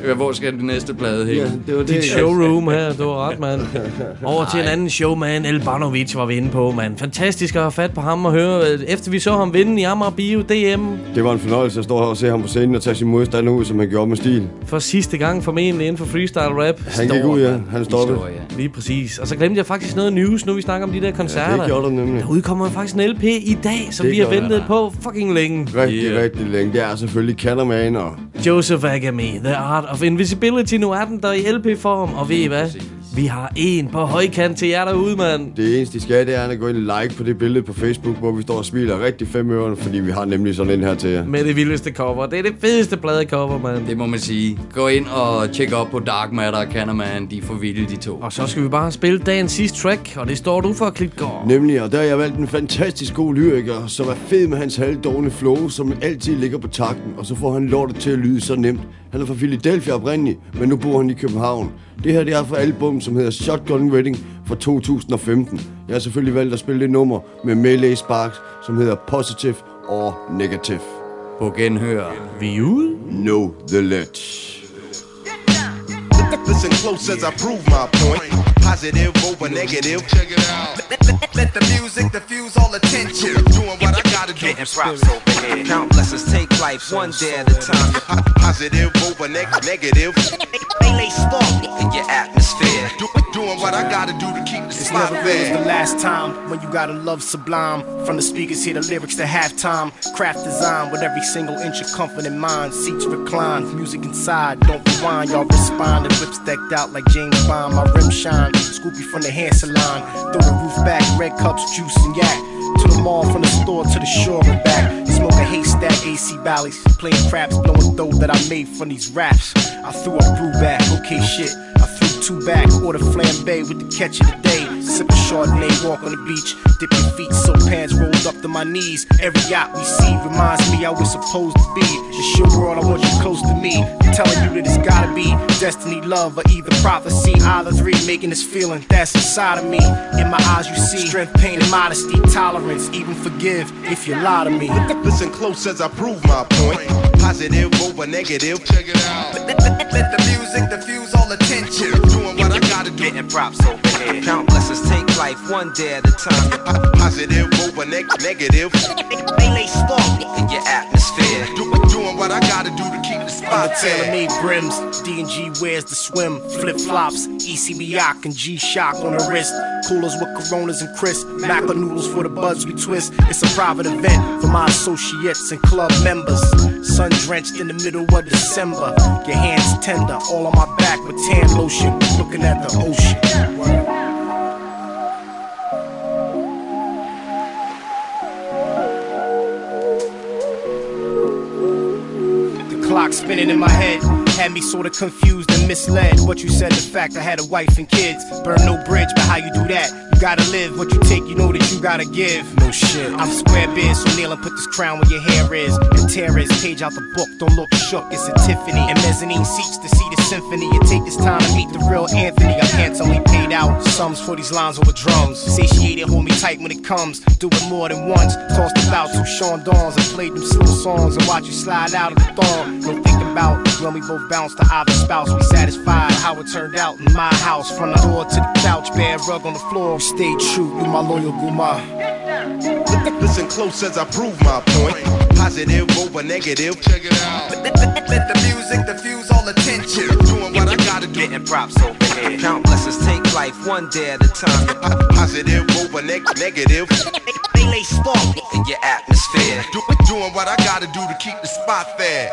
Speaker 1: Ja, Hvor skal den næste plade hænge?
Speaker 2: Ja, det var det.
Speaker 3: Dit showroom her, du har ret, mand. Over til en anden showman, Elbanovic var vi inde på, mand. Fantastisk at have fat på ham og høre, efter vi så ham vinde i Amager Bio DM
Speaker 2: Det var en fornøjelse at stå her og se ham på scenen og tage sin modstander ud, som han gjorde med stil.
Speaker 3: for sidste gang formentlig inden for freestyle rap.
Speaker 2: Han gik ud, ja. Han stoppede.
Speaker 1: Historie.
Speaker 3: Lige præcis. Og så glemte jeg faktisk noget news, nu vi snakker om de der koncerter.
Speaker 2: Ja, det gjorde du nemlig.
Speaker 3: Der udkommer faktisk en LP i dag, som
Speaker 2: Det
Speaker 3: vi har ventet på fucking længe.
Speaker 2: Rigtig,
Speaker 1: Yeah.
Speaker 2: rigtig længe. Det er selvfølgelig Catterman og...
Speaker 3: Joseph Agami, The Art of Invisibility. Nu er den der i LP-form, og ved I hvad? Vi har en på højkant til jer derude, mand.
Speaker 2: Det eneste, de skal, det er at gå ind og like på det billede på Facebook, hvor vi står og smiler rigtig fem øre, fordi vi har nemlig sådan en her til jer.
Speaker 3: Med det vildeste cover. Det er det fedeste pladecover, mand.
Speaker 1: Det må man sige. Gå ind og tjek op på Dark Matter og Cannerman. De er for vilde, de to.
Speaker 3: Og så skal vi bare spille dagens sidste track, og det står du for, Klitgaard.
Speaker 2: Nemlig, og der har jeg valgt en fantastisk god lyriker, som er fed med hans halvdårne flow, som altid ligger på takten, og så får han lortet til at lyde så nemt. Han er fra Philadelphia oprindeligt, men nu bor han i København. Det her det er fra album, som hedder Shotgun Wedding fra 2015. Jeg har selvfølgelig valgt at spille det nummer med Melee Sparks, som hedder Positive or Negative.
Speaker 1: På genhør.
Speaker 3: Vi ude.
Speaker 2: Know the ledge.
Speaker 9: Listen close as I prove my point. Positive over negative. Check it out.
Speaker 19: Let the music diffuse all attention.
Speaker 9: Doing what I gotta do.
Speaker 19: Getting props over here. Count blessings take life one day at a time.
Speaker 9: Positive over neg- negative.
Speaker 19: They lay spark in your atmosphere.
Speaker 9: Do- doing what I gotta do to keep the
Speaker 14: It's
Speaker 9: spot
Speaker 14: never really
Speaker 9: there.
Speaker 14: the last time when you gotta love sublime. From the speakers, hear the lyrics to halftime. Craft design with every single inch of comfort in mind. Seats recline, music inside, don't rewind. Y'all respond. The whips decked out like James Bond. My rim shine, Scoopy from the hair salon. Throw the roof back, red cups, juice and yak. To the mall, from the store to the shore and back. Smoke a haystack, AC Bally's. Playing craps, blowing dough that I made from these raps. I threw a brew back, okay shit. Two back, order flambe with the catch of the day. Sip a Chardonnay, walk on the beach. Dip your feet, so pants rolled up to my knees. Every yacht we see reminds me how we're supposed to be. It's your world, I want you close to me. I'm telling you that it's gotta be destiny, love, or either prophecy. Either three making this feeling that's inside of me. In my eyes, you see strength, pain, and modesty, tolerance, even forgive if you lie to me.
Speaker 9: Listen close as I prove my point. Positive over negative. Check it out.
Speaker 19: Let the music diffuse all attention.
Speaker 9: Doing what I gotta do.
Speaker 19: Getting props over here. Count blessings take life one day at a time.
Speaker 9: Positive over neg- negative.
Speaker 19: They lay spark in your atmosphere.
Speaker 9: Do- doing what I gotta do to keep the
Speaker 14: On the
Speaker 9: spot
Speaker 14: tailor
Speaker 9: there.
Speaker 14: made brims, D&G wears the swim, flip flops, ECB Yock and G Shock on the wrist. Coolers with Coronas and Chris, Macca noodles for the buds we twist. It's a private event for my associates and club members. Sun drenched in the middle of December. Your hands tender, all on my back with tan lotion, looking at the ocean. Clock spinning in my head had me sorta confused and misled. What you said, the fact I had a wife and kids. Burn no bridge, but how you do that? You gotta live what you take, you know that you gotta give. No shit. I'm square biz, so kneel and put this crown where your hair is. And tear page out the book, don't look shook, it's a Tiffany. And mezzanine seats to see the symphony. And take this time to meet the real Anthony. I'm handsomely paid out sums for these lines over drums. Satiated, hold me tight when it comes. Do it more than once. Tossed about two Sean Dawns and played them slow songs and watch you slide out of the thong. No think about when we both bounce to either spouse. We satisfied how it turned out in my house. From the door to the couch, bare rug on the floor. We stayed true, you my loyal guma.
Speaker 9: Listen close as I prove my point. Positive over negative. Check it out.
Speaker 19: Let the music diffuse all attention.
Speaker 9: Doing what I gotta do.
Speaker 19: Getting props over here. Count blessings take life one day at a time.
Speaker 9: Positive over neg- negative.
Speaker 19: They lay spark in your atmosphere.
Speaker 9: Do- doing what I gotta do to keep the spot there.